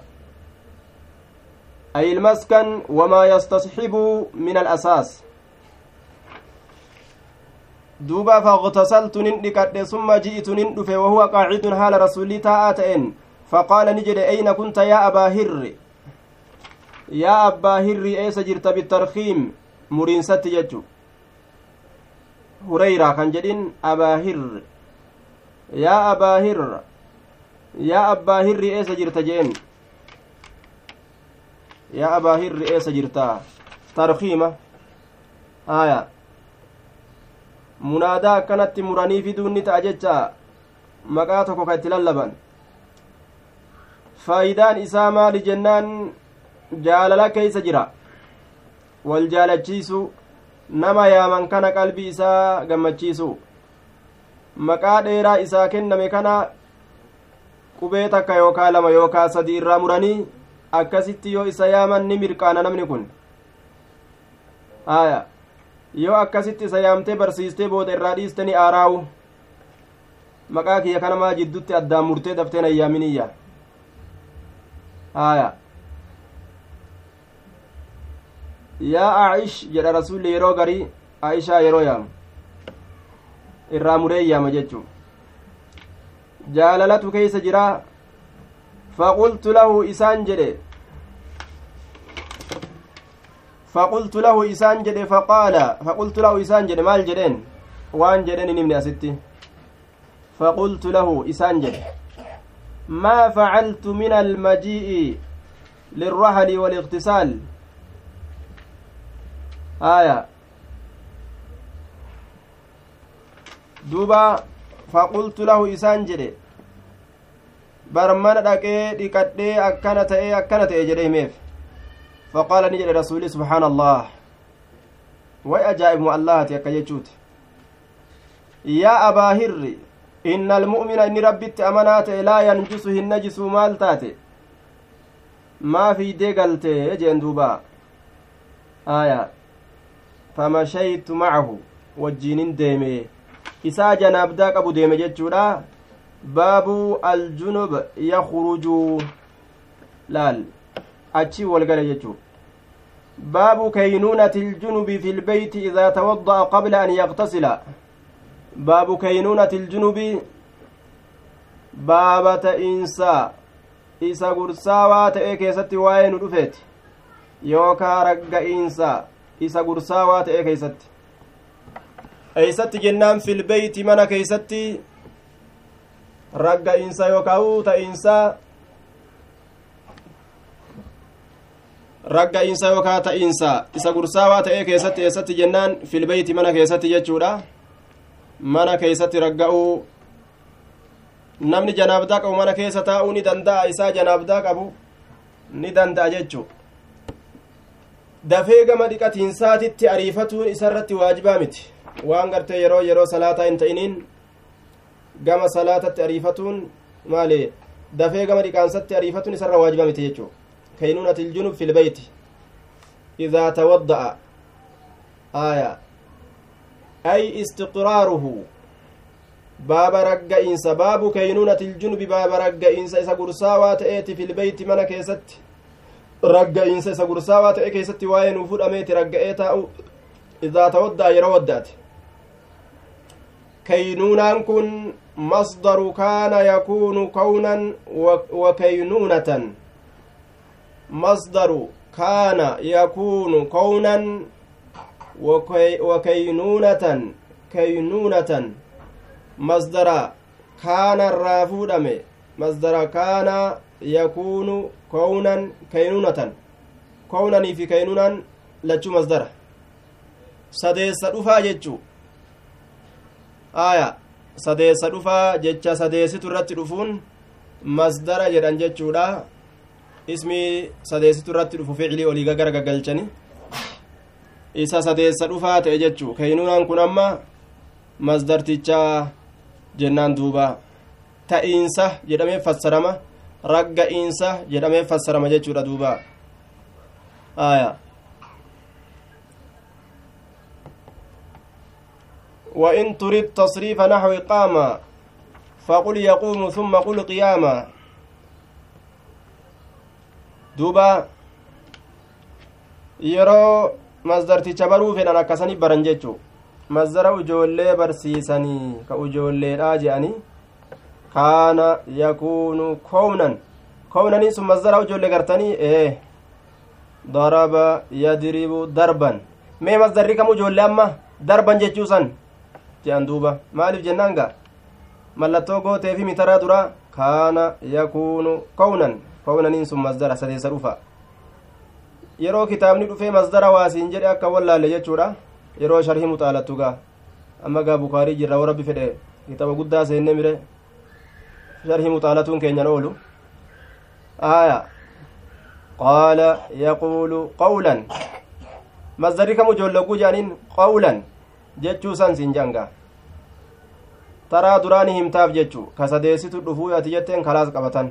أي المسكن وما يستصحب من الأساس دوبا فاغتسلت نندكت ثم جئت نندف وهو قاعد حال رسولي تاءتين فقال نجد أين كنت يا أبا هر يا أبا هر أيس جرت بالترخيم مرين ست ججو هريرة كان جدين أبا هر يا أبا هر يا أبا هر أيس جرت جين yaa abaa hirri eessa jirtaa tarkiima. Haya munaadaa akkanatti muranii fiduun ni ta'a jecha maqaa tokko ka itti lallaban. Faayidaan isaa maali jennaan? Jaalala keeysa jira. Wal jaalachiisu nama yaaman kana qalbii isaa gammachiisu. Maqaa dheeraa isaa kenname kana qubee takka yookaa lama yookaa sadi irraa muranii akkasitti yoo isa yaaman ni mirqaana namni kun. Haya yoo akkasitti isa yaamtee barsiistee booda irraa dhiiste ni aaraawu. Maqaa kiyya kanamaa jiddutti addaan murtee daftee na yaaminiyya haya yaa aish jedha rasulli yeroo garii aishaa yeroo yaamu. Irraa muree yaama jechu jaalalatu keeysa jiraa faqultu lahu isaan jedhe. فقلت له إسان جده فقال فقلت له إسان جده مال جدين؟ وان جدين نمني أستي. فقلت له إسان جده ما فعلت من المجيء للرحل والاغتسال؟ آية. دوبا فقلت له إسان جده barmana dhaqee dhiqadhee akkana ta'e akkana ta'e jedhe himeef allah way ajaa'ibmu allahati akka jechuuti yaa abaa hirri inna almu'mina inni rabbitti amanaa ta'e laa yanjusu hin najisuu maal taate maa fiidee galte jeen duuba aya famashaytu macahu wajjiinin deeme isaa janaabdaa qabu deeme jechuudha baabu aljunub yakruju laal achi walgale jechu baabu kaynuunati iljunubi fi lbeyti idaa tawadda'a qabla an yaqtasila baabu kaynuunati iljunubi baaba ta'insa isa gursaawaa ta'e keessatti waa'ee nu dhufeeti yookaa ragga'iinsa isa gursaawaa ta'e keeysatti eeysatti jennaan filbeeyti mana keeysatti ragga'iinsa yookaan ta'iinsa ragga'iinsa yookaan ta'iinsa isa gursaawaa ta'ee keessatti eessatti jennaan? Filbeeyti mana keessatti jechuudha. Mana keessatti ragga'uu. Namni janaabdaa qabu mana keessa taa'uu ni danda'a isaa janaabdaa qabu ni danda'a jechuu dafee gama dhiqatiinsaatitti ariifatuun isarratti waajibaa miti. Waan gartee yeroo yeroo salaataa hin ta'iniin gama salaatatti ariifatuun maali? Dafee gama dhiqaansatti ariifatuun isarra waajiba miti jechuu kaynuunati iljunub fi lbeyti idaa tawadda'a aaya ay istiqraaruhu baaba ragga'iinsa baabu kaynuunati iljunubi baaba ragga'iinsa isa gursaawaa ta'eeti fi lbeyti mana keessatti ragga'iinsa isa gursaawaa ta'e keessatti waa'ee nuu fudhameeti ragga'ee taa'u idaa tawadda'a yeroo waddaate kaynuunaan kun مصدر كان يكون كونا وكينونة مصدر كان يكون كونا وكي وكينونة كينونة. مصدر كان الرافودم مصدر كان يكون كونا كينونة. كونا في كينونا لتشو مصدر. سديس رفا جتشو آية. sadeessa dhufaa jecha sadeessitu irratti dhufuun masdara jedhan jechuudha ismi sadeessitu irratti dhufu ficilii olii gara gaggalchani isa sadeessa dhufaa ta'e jechuu keynuunaan kun amma masdartichaa jennaan duuba ta'iinsa jedhamee fassarama ragga'iinsa jedhamee fassarama jechuudha duuba aya وإن تريد تصريف نحو قام فقل يقوم ثم قل قياما دوبا yeroo masdarticha baruu fedhan akkasanii baran jechuu masdara ujoollee barsiisanii ka ujoolleedhaa je'anii kaana yakuunu kownan kownanii sun masdara ujoollee gartanii ee daraba yadribu darban mee masdarri kam ujoollee amma darban jechuu san je'an duuba maaliif jennaan gaa mallattoo gooteefi mitaraa dura kaana yakuunu kownan kownaniin sun masdara sadeessa dhufa yeroo kitaabni dhufee masdara waasiin jedhe akka wallaalle jechuudha yeroo sharhii muxaalattu gaa amma gaa bukaarii jirra warabbi fedhe kitaaba guddaa seenne mire sharhii muxaalatuun keenyan oolu aya qaala yaquulu qawlan masdarri kam ijoolloguu jedhaniin qawlan jechuu san siin janga taraa duraani himtaaf jechu ka sadeessitu dhufuu ati jetteen kalaas qabatan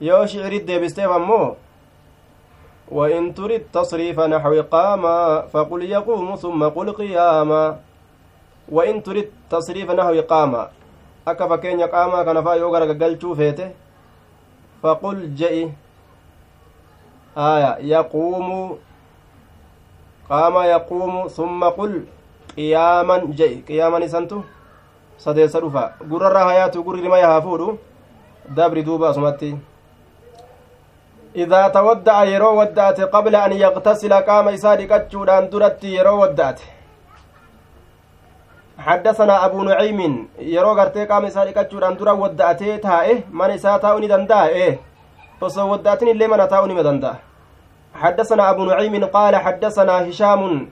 yoo shiciriit deebisteef ammoo وإن تريد تصريف نحو قاما فقل يقوم ثم قل قياما وإن تريد تصريف نحو قاما akka fakkeenya qaamaa kana faa yoo garagalchuu feete faqul je'i aya yaquumu qaama yaquumu summa qul qiyaaman je'i qiyaaman isantu sadeessa dhufa gurrarra hayaatu gurri rima haa fuudhu dabri duuba asumatti إذا تودع يرو ودأت قبل أن يغتسل قام إسادي كتشودان درت يرو ودأت حدثنا أبو نعيم يرو غرتي قام إسادي كتشودان درا ودأتي تائه من إسا تاوني دندا إيه. وصو ودأتني اللي من تاوني مدندا حدثنا أبو نعيم قال حدثنا هشام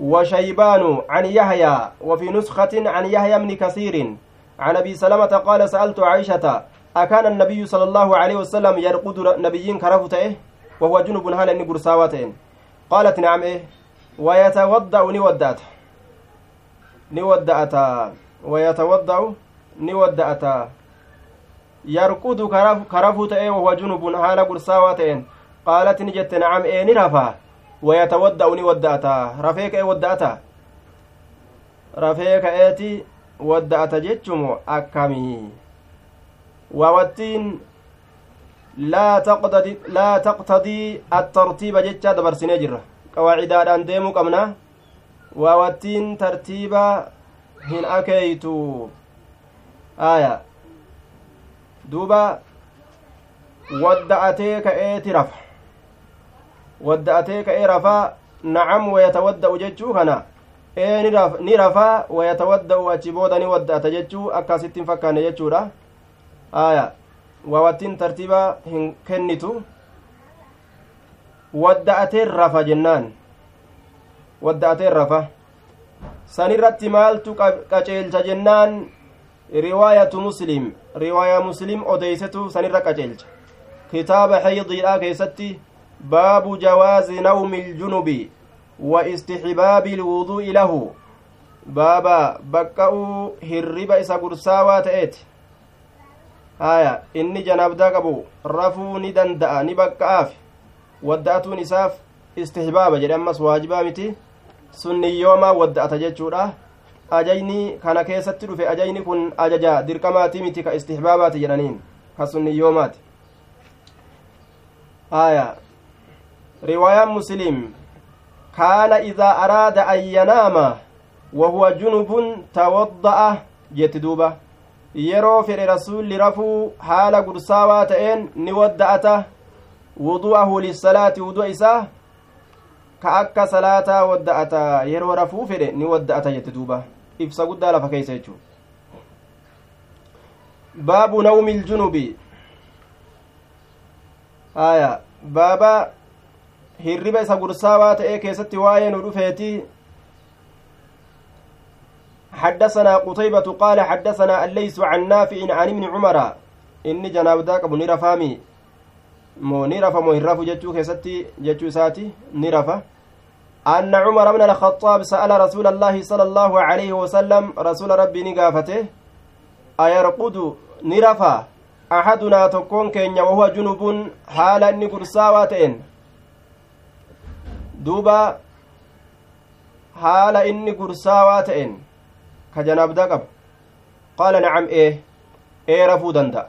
وشيبان عن يحيى وفي نسخة عن يحيى بن كثير عن أبي سلمة قال سألت عائشة أكان النبي صلى الله عليه وسلم يرقد نبيين كرفته وهو جنب هل إني قرساواتين قالت نعم إيه. ويتوضأ نودأت. نودأت. ويتوضأ نودأت. يرقد كرفته وهو جنب هل قرساواتين قالت نجت نعم إيه نرفا ويتوضأ نودأت. رفيك إيه ودأت. رفيك إيتي ودأت جتشم أكمي. waawattiin laa taqtadi laa taqtadii attartiiba jecha dabarsinee jirra qawaacidaadhaan deemuu qabna waawattiin tartiiba hin akeeytu aya duuba wadda'atee ka'eeti rafa wadda'atee ka'ee rafaa nacam wayatawadda'u jechuu kana ee ni rafaa wayatawadda'u achi booda ni wadda'ata jechuu akkasittiin fakkaanne jechuudha aya waawattiin tartiiba hin kennitu. Wadda'ateen rafa jennaan. Wadda'ateen rafa. Sanirratti maaltu qaceelcha jennaan? Riwaayatu muslim. Riwaayaa muslim odeysetu sanirra qaceelcha. Kitaaba xaydiidha keessatti baabu jawaazi nawmi iljunubi wa istixbaabi ilwuduu'i lahu. Baaba baqqa'uu hirriba isa gursaawaa ta'eeti haya inni janaabdaa qabu rafuu ni danda'a ni baqqa'aaf wadda'atuun isaaf istihbaaba jedhe ammas waajibaa miti sunniyyoomaa wadda'ata jechuudha ajayni kana keessatti dhufe ajayni kun ajaja dirqamaati miti ka istihbaabaati jedhaniin ka sunniyyoomaati haya riwaayaan muslim kaana idaa araada an yanaama wahuwa junubun tawadda'a jetti duuba yeroo fedhe rasulli rafuu haala gursaawaa ta'een ni wadda'ata. Wudu'ahu lissalaati wudu'a isaa ka akka salaataa wadda'ata. Yeroo rafuu fedhe ni wadda'ata jette duuba. Ibsa guddaa lafa keeysa jechuu baabu nawmi iljunubi aya. Baaba hirriba isa gursaawaa ta'ee keessatti waa'ee nu dhufeeti حدثنا قتيبة قال حدثنا الليث عن نافع عن ابن عمر. إني جناب داك أبو نرفامي مو نرف مو هرف جتشو كيستي جتشو ساتي. نرف أن عمر بن الخطاب سأل رسول الله صلى الله عليه وسلم رسول ربي نقافته أيرقد نرفا أحدنا تكون كينيا وهو جنوب حالا نقرساواتين دوبا inni gursaawaa ta'en rafuu danda'a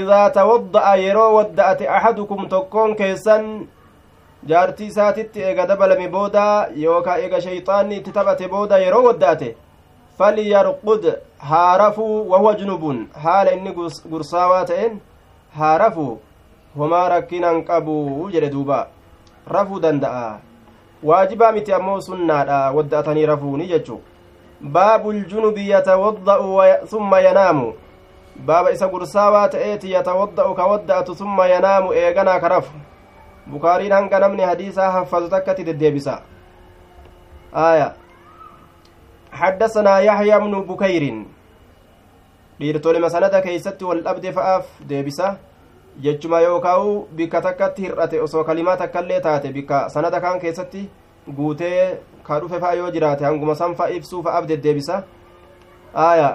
idaa tawadda'a yeroo wadda'ate axadukum tokkoon keessan jaartii isaatitti eega dabalame booda yookaa eega shayxaanni itti taphate booda yeroo wadda'ate falyarqud haa rafuu wahuwa junubun haala inni gursaawaa ta'een haa rafuu homaa rakkinan qabu jedhe duuba rafuu danda'a waajibaa miti ammoo sunnaadha wadda'atanii rafuuni jechu baabu ljunubi yatawadda'u summa yanaamu baaba isa gursaawaa ta'eeti yatawadda'u ka wadda'atu summa yanaamu eeganaa ka rafu bukaariin hanga namni hadiisaa haffazu takkatti deddeebisa aya حدثنا يحيى بن بكير dhiirtolima sanada keeysatti wal dhabde fa'aaf deebisa jechuma yookaa'u bikka takkatti hir'ate osoo kalimaa takkaillee taate bikka sanada kaan keessatti guutee ka dhufe fa'a yoo jiraate hanguma san fa ibsuu fa'aaf deddeebisa aya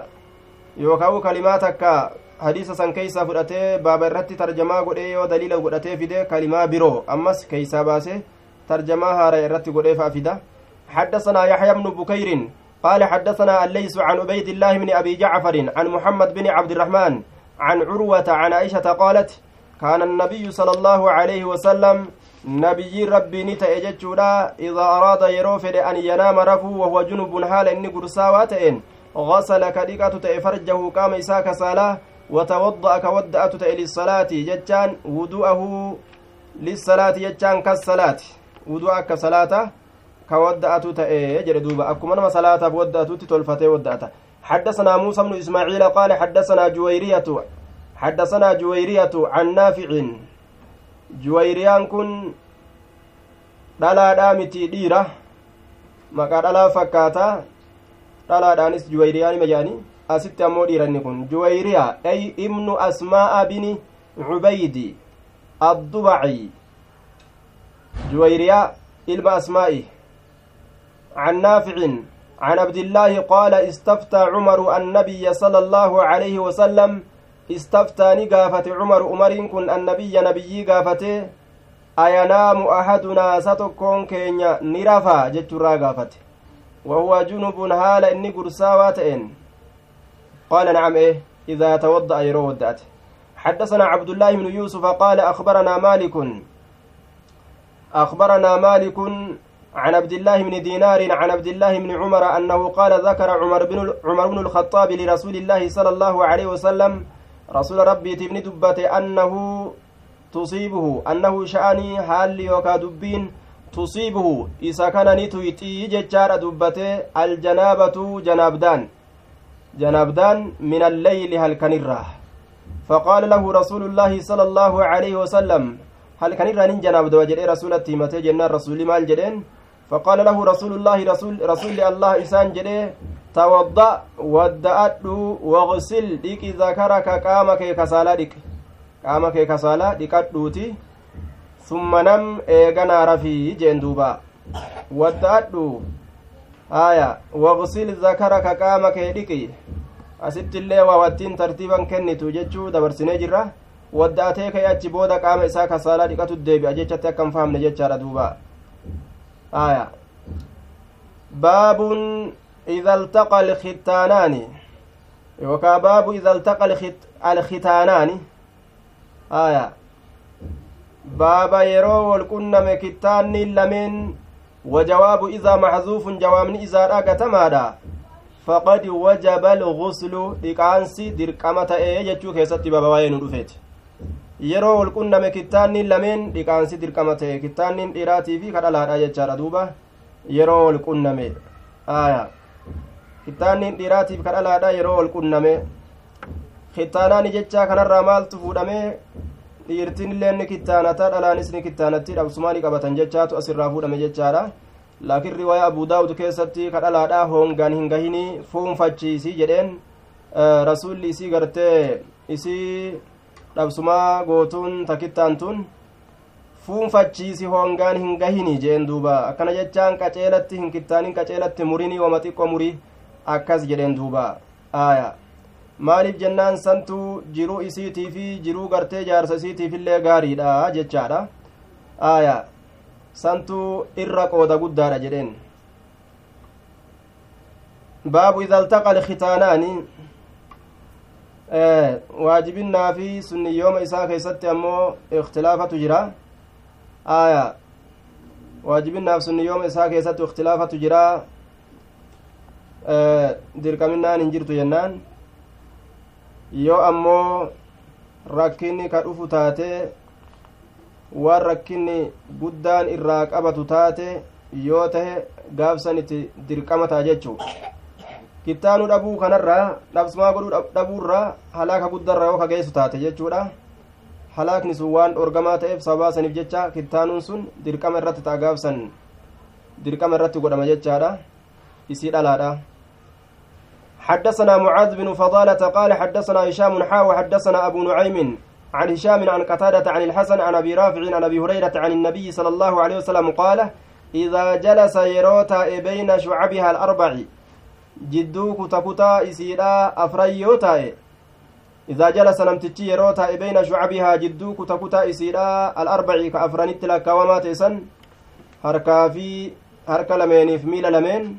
yookaa'u kalimaa takka hadiisa san keeysaa fudhatee baaba irratti tarjamaa godhee yoo daliila godhatee fide kalimaa biroo ammas keeysaa baase tarjamaa haara irratti godhee fa'a fida حدثنا يحيى بن بكير قال حدثنا الليث عن عبيد الله بن أبي جعفر عن محمد بن عبد الرحمن عن عروة عن عائشة قالت كان النبي صلى الله عليه وسلم نبي ربي نتا جتشودا إذا أراد يروفد أن ينام رفو وهو جنب حال إني قرساواتئن غسل كديكة تأي فرجه قام إساك صلاة وتوضأ كودأت تأي للصلاة. جتان وضوءه للصلاة جتان كالصلاة. وضوء كصلاة كودأت تأي جري دوبا أكما نما صلاة ودأت تلفتي ودأت حدثنا موسى بن إسماعيل قال حدثنا جويرية حدثنا جويرية عن نافع جويريان كن dhalaadhaa miti dhiira maqaa dhalaa fakkaata dhalaadhaanis juwayriyaan majaani asitti ammoo dhiiranni kun juwayriyaa ay ibnu asmaa'a bini cubaydi addubaci juwayriyaa ilma asmaa'i عن نافع عن عبد الله قال استفتى عمر النبي صلى الله عليه وسلم استفتى نقافة عمر عمر كن النبي نبي قافته أينام أحدنا ستكون كينيا نرفا جترا قافته وهو جنب هال إني قرساواتين قال نعم إيه إذا توضأ يرو ودأت. حدثنا عبد الله بن يوسف قال أخبرنا مالك. أخبرنا مالك عن عبد الله بن دينار عن عبد الله بن عمر أنه قال ذكر عمر بن عمر بن الخطاب لرسول الله صلى الله عليه وسلم رسول ربي تبني دبته أنه تصيبه أنه شأني حال يوكا دبين تصيبه. إذا كان نتويتي ججار دبته الجنابة جنابدان. جنابدان من الليل هل كنره فقال له رسول الله صلى الله عليه وسلم هل كنره نين جناب دو جدي رسول التيمته جنان رسول مال جدين فقال له رسول الله tawadda wadda'adhu waqsil dhiqi zakaraka qaama kee kasaalaa dhiqi qaama kee kasaalaa dhiqadhuuti summa nam eeganaa rafii jeen duuba wadda'adhu haya waqsil zakaraka qaama kee dhiqi asittillee waa wattiin tartiiban kennitu jechuu dabarsinee jirra wadda'atee ka'e achi booda qaama isaa kasaalaa dhiqatu deebi'a jechatti akka hin fahamne jechaadha duuba haya baabun إذا التقى الختانان. يوكا باب إذا التقى الخت... الختانان. آية. بابا يرو والكنم كتان لمن. وجواب إذا محذوف جواب إذا راكتمادا فقد وجب الغسل. إقانسي درقمة إيه جتشو كيستي بابا وين رفيت. yeroo wal qunname kittaanni lameen dhiqaansi dirqama ta'e kittaannin dhiiraatii fi kadhalaadha jechaadha duuba yeroo wal qunname aya kittaannin dhiiraatiif kadhalaadha yeroo wal qunname kittaanaani jechaa kanarraa maaltu fuudhame dhiirtiin illee ni kittaanata dhalaanis ni kittaanatti dhabsumaa ni qabatan jechaatu asirraa fuudhame jechaadha laakiin riwaaya abuu daawud keessatti kadhalaadha hoongaan hin gahinii fuunfachiisii jedheen rasuulli isii gartee isii dhabsumaa gootuun takittaan tun fuunfachiisi hongaan hin gahini jeen duuba akkana jechaan qaceelatti hin kittaanin qaceelatti murinii wama xiqqo murii akkas jedheen duuba aaya maaliif jennaan santu jiruu isiitii fi jiruu gartee jaarsa isiitiif illee gaariidha jechaadha aaya santu irra qooda guddaadha jedheen baabu ida altaqa alkhitaanaani waajibinnaa fi sunniyyooma isaa keessatti ammoo ikhtilaafatu jira aya waajibinnaaf sunniyyooma isaa keessatti ikhtilaafatu jira dirqaminnaan hin jirtu jennaan. Yoo ammoo rakkinni ka dhufu taate waan rakkinni guddaan irraa qabatu taate yoo tahe gaafsan dirqama ta'a jechuu. Kittaanu dhabuu kanarraa dhabsumaa godhuu dhabuurraa halaaka guddarraa yoo ka geessu taate jechuudha. Halaakni sun waan dhorgamaa ta'eef sababaa saniif jecha kittaanuun sun dirqama irratti ta'a gaafsan dirqama irratti godhama jechaadha. Isii dhalaadha حدثنا معاذ بن فضالة قال حدثنا هشام حا وحدثنا أبو نعيم عن هشام عن قتادة عن الحسن عن أبي رافع عن أبي هريرة عن النبي صلى الله عليه وسلم قال إذا جلس يروتا بين شعبها الأربع afran yoo taa'e idaa jalasa namtichi yeroo taa'e beyna shucabihaa jidduu kuta kutaa isiidha alarbaci ka afranitti lakkaawamaa teessan harkaa fi harka lameeniif miila lameen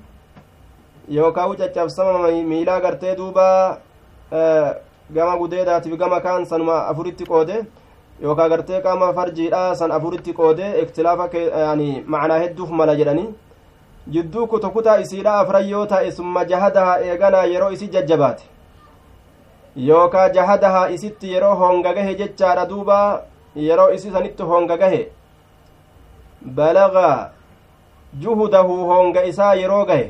yookaa u caccabsama miilaa gartee duuba gama gudeedaatiif gama kaan sanuma afuritti qoode yookaa gartee qaama farjiidha san afuritti qoode iktilaafa macnaa hedduuf mala jedhanii jidduu kuta kutaa isiidha afran yoo ta'e summa jahadahaa eeganaa yeroo isi jajjabaate yookaa jahadahaa isitti yeroo hongagahe jechaadha duuba yeroo isi sanitti hongagahe balaga juhudahu honga isaa yeroo gahe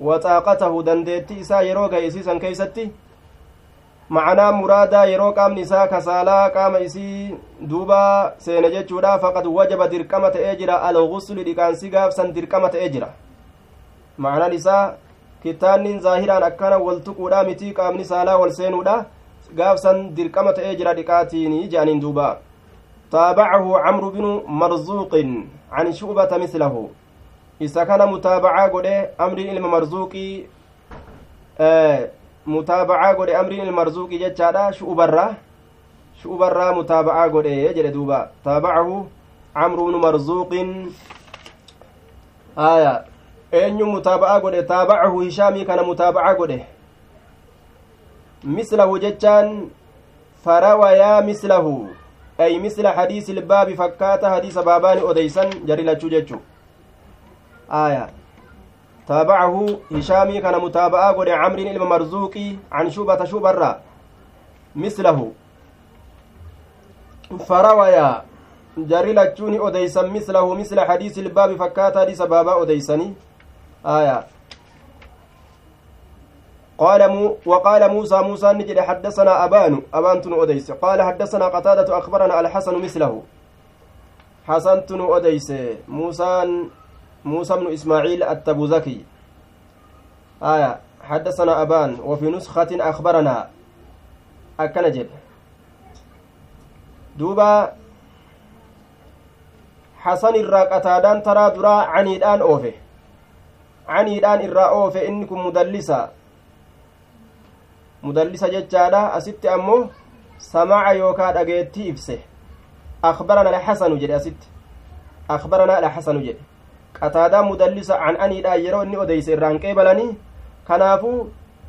waxaaqatahu dandeetti isaa yeroo gahe isii san keeysatti macanaa muraadaa yeroo qaamni isaa kasaalaa qaama isii duuba seene jechuudha faqad wajaba dirqama ta'ee jira algusli dhiqaansi gaafsan dirqama ta'ee jira ma'anaan isaa kitaannin zaahiraan akkana wal tuquudha mitii qaamni saalaa wal seenuudha gaafsan dirqama ta'ee jira dhiqaatiini jedhaniin duuba taabacahu camru binu marzuuqin can shu'bata mislahu isa kana mutaabacaa godhe amriin ilma marzuuqii mutaabacaa godhe amriin ilma marzuuqii jechaadha shu'ubarraa shu'ubarraa mutaabacaa godhe jedhe duuba taabacahu camru marzuuqin aya eenyu mutaaba'aa godhe taabacahu hishaamii kana mutaaba'aa godhe mislahu jechaan farawayaa mislahu ay misla hadiisi ilbaabi fakkaata hadiisa baabaani odeysan jari lachuu aya taabacahu hishaamii kana mutaaba'aa godhe camriin ilma marzuuqii can shubata shubarra mislahu farawayaa jarri lachuuni odeysan mislahu misla hadiisi ilbaabi fakkaata hadiisa baabaa odeysanii آية قال مو وقال موسى موسى نجد حدثنا أبان أبان تنو أديس قال حدثنا قتادة أخبرنا الحسن مثله حسن تنو أديس موسى موسى بن إسماعيل التبوذكي آية حدثنا أبان وفي نسخة أخبرنا أكنجد دوبا حسن الراقتادان ترى درا عنيدان أوفه caniidhaan irraa oofe inni kun mudallisa jechaadha asitti ammoo samaca yookaa dhageettii ibse akbarana alxasanu jedhe asitti akbarana alxasanu jedhe qataadaan mudallisa can aniidhaan yeroo inni odeyse irraan qeebalanii kanaafuu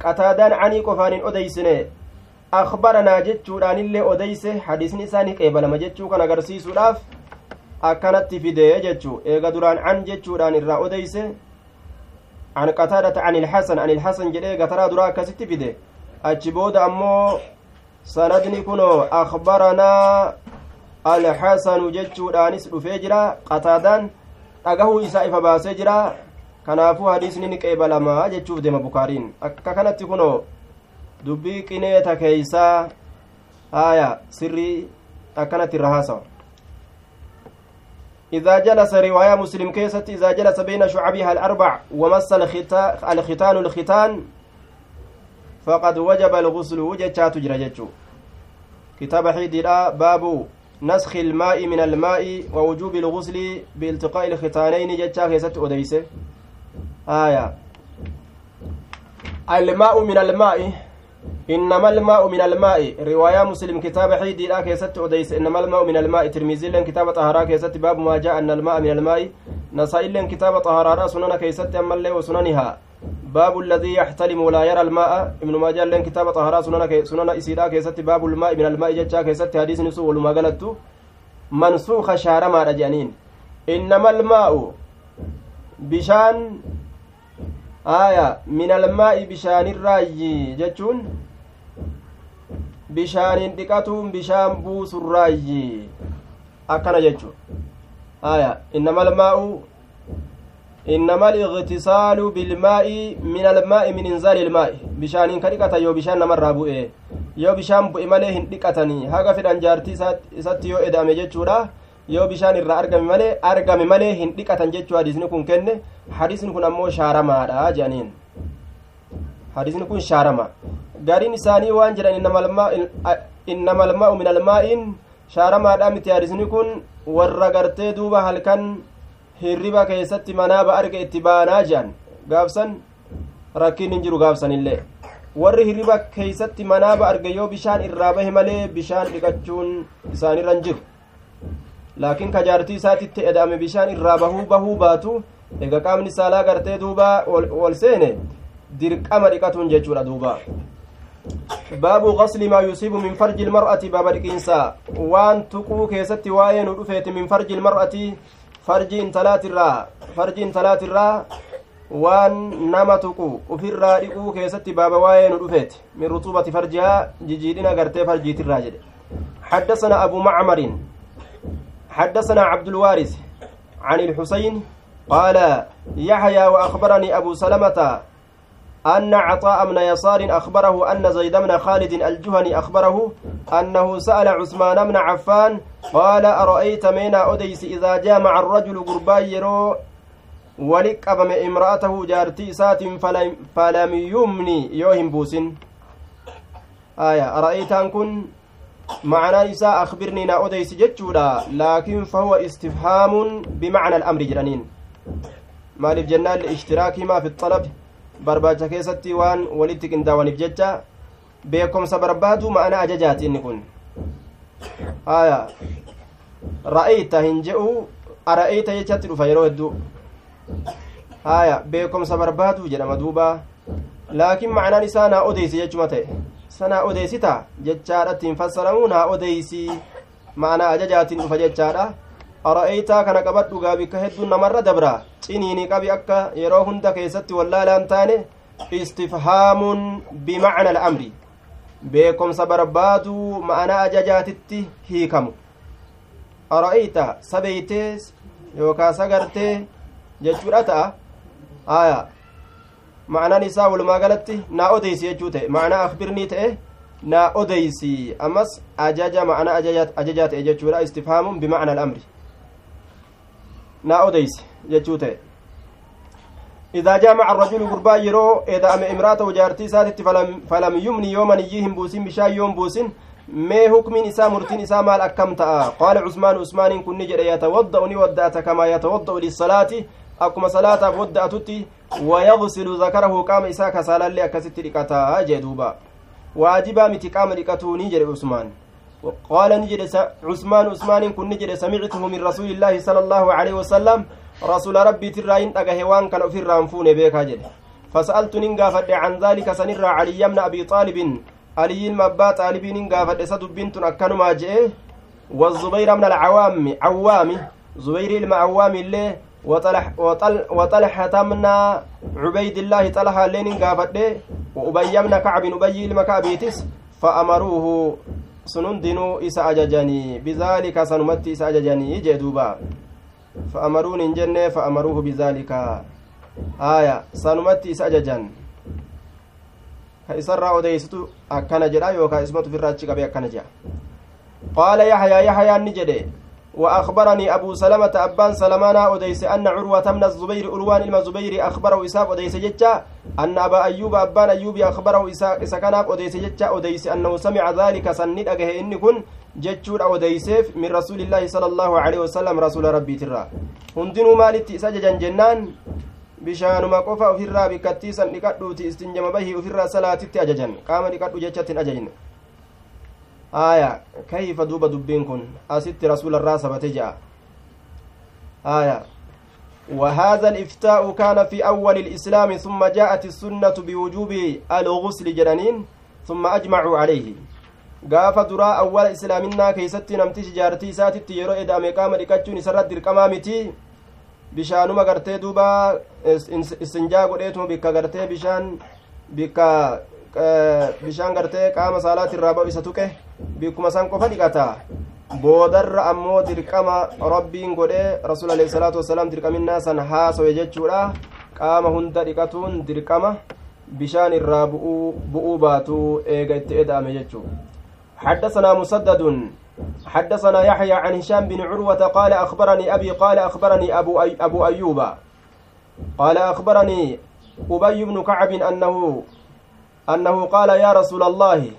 qataadaan canii qofaan hin odeysine akbaranaa jechuudhaanillee odeyse hadiisni isaa ni qeebalama jechuu kan agarsiisuudhaaf akkanatti fidee jechuu eega duraan can jechuudhaan irraa odeyse عن قتادة عن الحسن عن الحسن جدي قترى درا كست فيده أجبود أمو سندني كنو أخبرنا الحسن جتشو دانس رفيجرا قتادان dhagahu isaa ifa baasee jira kanaafuu hadiisni ni qeebalamaa jechuuf deema bukaariin akka kanatti kunoo dubbii qineeta keeysaa haya sirrii akkanatti irra haasawa إذا جلس رواية مسلم كيست إذا جلس بين شعبها الأربع ومس الختان الختان فقد وجب الغسل وجتشا تجرى كتاب حيدرا باب نسخ الماء من الماء ووجوب الغسل بالتقاء الختانين جتشا كيست أديسه آية. الماء من الماء. إنما الماء من الماء. رواية مسلم كتاب حيدي لا كيست أديس إنما الماء من الماء. ترمزي لن كتاب طهارة كيست. باب ما جاء أن الماء من الماء. نسائل كتاب طهارة. سنن كيست أما وسننها. باب الذي يحتلم ولا يرى الماء. ابن ماجه لين كتاب طهارة سنن سنن إسيرا كيست باب الماء. من الماء جتشا كيست حديث نسو ولما قالت منسوخ شارما رجانين. إنما الماء بشان آية. من الماء بشان الرأي جتشون. bishaaniin dhiqatuun bishaan buusurraayyi akkana jechu aya innama almaa'u aliqtisaalu bilmaa'i min almaa'i min inzaali ilmaa'i bishaaniin ka dhiqatan yoo bishaan namarraa bu'e yoo bishaan bu'e malee hin dhiqatanii haga fedhan jaartii isatti yoo eda'ame jechuudha yoo bishaan irraa argame malee argame malee hin dhiqatan jechuu hadiisni kun kenne hadiisni kun ammoo shaaramaadha jedhaniin hadiisni kun shaarama gariin isaanii waan jedhan innama almaa'u min almaa'iin shaaramaadha miti hadiisni kun warra gartee duuba halkan hirriba keessatti manaaba arge itti baanaa jedhan gaafsan rakkiin hin jiru gaafsanillee. Warri hirriba keeysatti manaaba arge yoo bishaan irraa bahe malee bishaan dhiqachuun isaanirra hin jiru. Laakiin ka jaartii isaatitti eda'ame bishaan irraa bahuu bahuu baatu ega qaamni saalaa gartee duuba wal seene dirqama dhiqatuun jechuudha duuba. Baabu qasli maa yusiibu min farji ilmar'ati baaba dhiqiinsa waan tuquu keessatti waa'ee nu dhufeeti min farji ilmar'ati farji intalaatirraa farji intalaatirraa waan nama tuqu ufirraa dhiquu keessatti baaba waa'ee nu dhufeeti min ruxuubati farjihaa jijiidhina gartee farjiitirraa jedhe حدثنا أبو معمر حدثنا عبد الوارث عن الحسين قال يحيى وأخبرني أبو سلمة أن عطاء بن يسار أخبره أن زيد بن خالد الجهني أخبره أنه سأل عثمان بن عفان قال أرأيت مينا أديس إذا جامع الرجل قربا يرو ولك أبم امرأته جارتي سات فلم, فلم يمني. يوهم بوسن. آية أرأيت أن كن معنى نساء أخبرني نا أديس جتشودا لكن فهو استفهام بمعنى الأمر جرانين. مالف جنان لاشتراكهما في الطلب. Barbaacha keessatti waan walitti qindaawaniif jecha beekomsa barbaadu ma'ana ajajaati inni kun haya ra'ayta hin je'u ara'ayta jechatti dhufa yeroo hedduu haya beekomsa barbaadu jedhama duuba laakiin ma'anaan isaa naa odeysi jechuma ta'e sanaa odeysita jechaadhatti hin fassaramu naa odeysi ma'anaa ajajaatiin dhufa jechaadha ara'aytaa kana qabadhu gaa bikka hedduun namarra dabra. Ciniini qabi akka yeroo hunda keessatti wallaalaan taane istifhaamun bimacna al'amri. Beekomsa barbaaduu ma'anaa ajajaatitti hiikamu. Ara'ayta sabeeytee yookaa sagartee jechuudha ta'a. Aya ma'anaan isaa walumaa galatti naa odeysi jechuu ta'e. Ma'anaa akbirnii ta'e naa odeysi ammas ajaja ma'anaa ajajaa ta'e jechuudha istifhaamun bimacna al'amri naa odeyse jechuu ta'e arrajulu gurbaa yeroo eda'ame imraatahu jaartii isaatitti falam yumni yoo maniyyii hin buusin bishaan yoon buusin mee hukmiin isaa murtiin isaa maal akkam ta'a qaala cusmaan usmaaniin kun ni jedhe yatawadda'u ni wadda'ata kamaa yatawadda'u lissalaati akkuma salaataaf wadda'atutti wayagsilu zakarahu qaama isaa kasaalallee akkasitti dhiqataa jee duuba waajibaa miti qaama dhiqatuuni jedhe usmaan قال نجد عثمان عثمان كن نجد سمعته من رسول الله صلى الله عليه وسلم. رسول ربي تراين أجه وان كان في الرانفون بيك هجد فسألت ننقافد عن ذلك سنر علي بن أبي طالب. علي المبا طالب ننقافد سد بنت أكن ما جئ. والزبير من العوام عوام. زبير المعوام اللي وطلح وطل وطلحة من عبيد الله طلحة اللي ننقافد وأبي بن كعب أبي المكابيتس فأمروه sun hundinuu isa ajajanii bizaalika sanumatti isa ajajanii jee duuba fa'amaruun hin jenne fa'amaruuhu bizaalika aya sanumatti isa ajajan ka isarraa odeysitu akkana jedha yookaa ismatu firraa achi qabe akkana jedha qaala yaxyaa yaxyaan ni jedhe وأخبرني أبو سلمة أبان سلمانا أديس أن عروة من الزبير ألوان إلما زبير أخبره إساق أديس جتشا أن أبا أيوب أبان أيوب أخبره إساق إساقناف أديس جتشا أديس أنه سمع ذلك سند أجه إن كن جتشور أديسيف من رسول الله صلى الله عليه وسلم رسول ربي ترى. هندنو مالتي إساججا جنان bishaanuma qofa ofirraa bikkattiisan dhiqadhuuti istinjama bahii ofirraa salaatitti ajajan qaama dhiqadhu jechattiin ajajne aya kayfa duuba dubbiin kun asitti rasuularraa sabate je'a وهذا الإفتاء كان في أول الإسلام ثم جاءت السنة بوجوب الغسل جنانين ثم أجمعوا عليه gaafa duraa awwala islaaminaa keeysatti namtichi jaartii isaatitti yeroo eda'ame qaama dhiqachuun isarratti dirqamaa miti bishaanuma gartee duuba istinjaa godheetuma bikka gartee bishaan bikka bishaan gartee qaama saalaati irraa ba'u isa tuqe bikkuma san qofa dhiqata boodarra ammoo dirqama rabbiin godhee rasuul alehi salaatu wasalaam dirqaminnaa san haasowe jechuudha qaama hunda dhiqatuun dirqama bishaan irraa bu'uu baatu eega itti eda'ame jechuu حدثنا مسدد حدثنا يحيى عن هشام بن عروة قال أخبرني أبي قال أخبرني أبو, أي أبو أيوب قال أخبرني أبي بن أنه قال يا رسول الله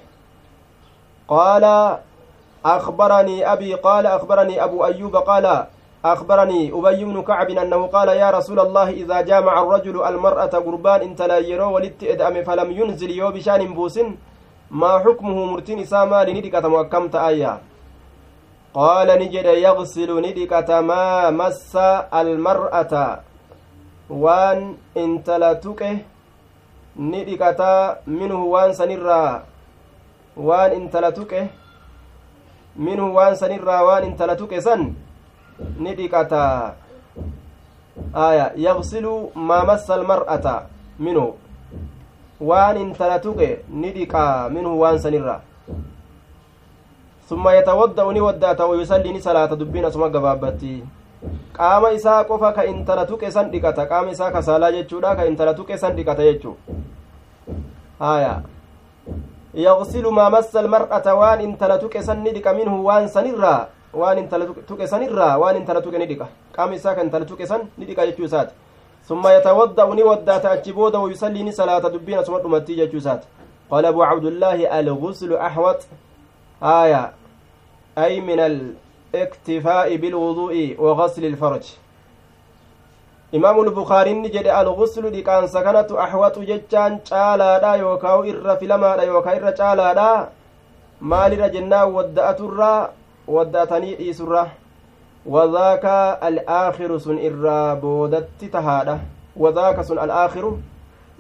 قال أخبرني أبي قال أخبرني أبو أيوب قال أخبرني أبي بن كعب أنه قال يا رسول الله إذا جامع الرجل المرأة قربان إنت لا يرو ولت إدأم فلم ينزل يو بشأن بوس ما حكمه مرتين ساما لندقة مؤكمت آية قال نجد يغسل ندقة ما مس المرأة وان إنت لا ندقة منه وان سنرا وان انت لا تكه منه وان سنرا وان انت لا تكه سن ندقة آية يغسل ما مس المرأة منه waan intala tuqe ni dhiqaa minhu waan sanirra summa yatawadda'u ni waddaata wayusallii ni salaata dubbiin asuma gabaabbatti qaama isaa qofa ka intala tuqe san dhiqata qaama isaa kasaalaa jechuudha ka intala tuqe san dhiqata jechuu haya yagsilu maa massa almar'ata waan intala tuqe san ni dhiqa minhu waan sanirraa waan intala tuqe sanirraa waan intala tuqe ni dhiqa qaama isaa ka intala tuqe san ni dhiqa jechuu isaati ثم يتوضأ نودات أجبود ويصلي صلاة دبين ثم أمتي جوسات قال أبو عبد الله الغسل أحوط آية أي من الاكتفاء بالوضوء وغسل الفرج. إمام البخاري نجد الغسل دي كان سكنت أحوط جتان شالا يوكاو إر في لما يوكا إر شالا مال رجنا ودأت الرا ودأتني إيسرة وذاك الآخر سن إرى بودت تهادا. وذاك سن الآخر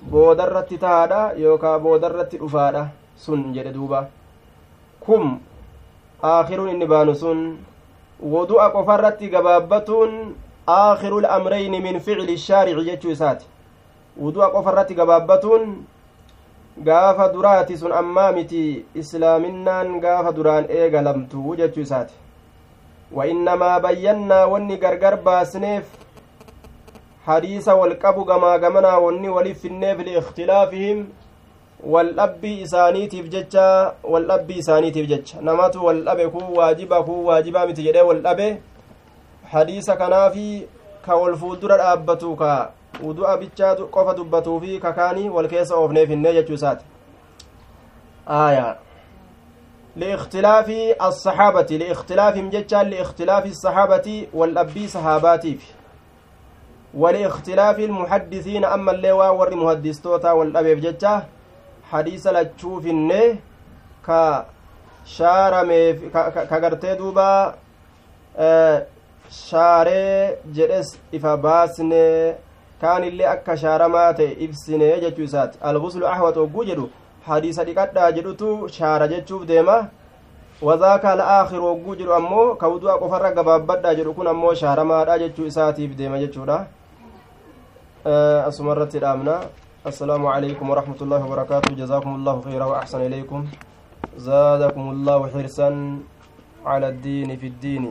بودرت تهادا يوكا بودرت أفادا. سن جد دوبا. كم؟ آخر ودوء قفرت قبابة آخر الأمرين من فعل الشارع جتشو سات ودوء قفرت قبابة gaafa duraati sun ammaa miti islaaminaan gaafa duraan eegalamtu jechuu isaati وإنما بينا وني غرغر باسنيف حديث والقبو غما غمنا وني ولف النيف لاختلافهم والأبي إسانيتيف جتشا والأبي إسانيتيف جتشا نمات والأبي كو واجبا كو واجبا متجدي والأبي حديث كنافي كوالفودر أبتو كا. wudu'a bichaa qofa dubbatuu fi kakaanii wal keessa oofneef hinnee jechuu isaati aayaa لإختلاف الصحابة لاختلافهم جتشا لإختلاف الصحابة والأبي صحاباتي ولإختلاف المحدثين أما اللواء ور محدثتوتا والأبيب جتشا لتشوف النه ك شارمee ka gartee duuba shaaree jedhes ifa baasne kaanillee akka shaaramaa ta'e ibsine jechuu isaati alguslu ahwat ogguu jedhu hadiisa dhiqadhaa jedhutu shaara jechuuf deema wadaaka alaakhir wogguu jedhu ammoo ka wudu'a qofarra gabaabbadhaa jedhu kun ammoo shaaramaadha jechuu isaatiif deema jechuudha asuma irratti dhaabna السلام عليكم ورحمة الله وبركاته. جزاكم الله خيرا وأحسن إليكم. زادكم الله حرصا على الدين في الدين.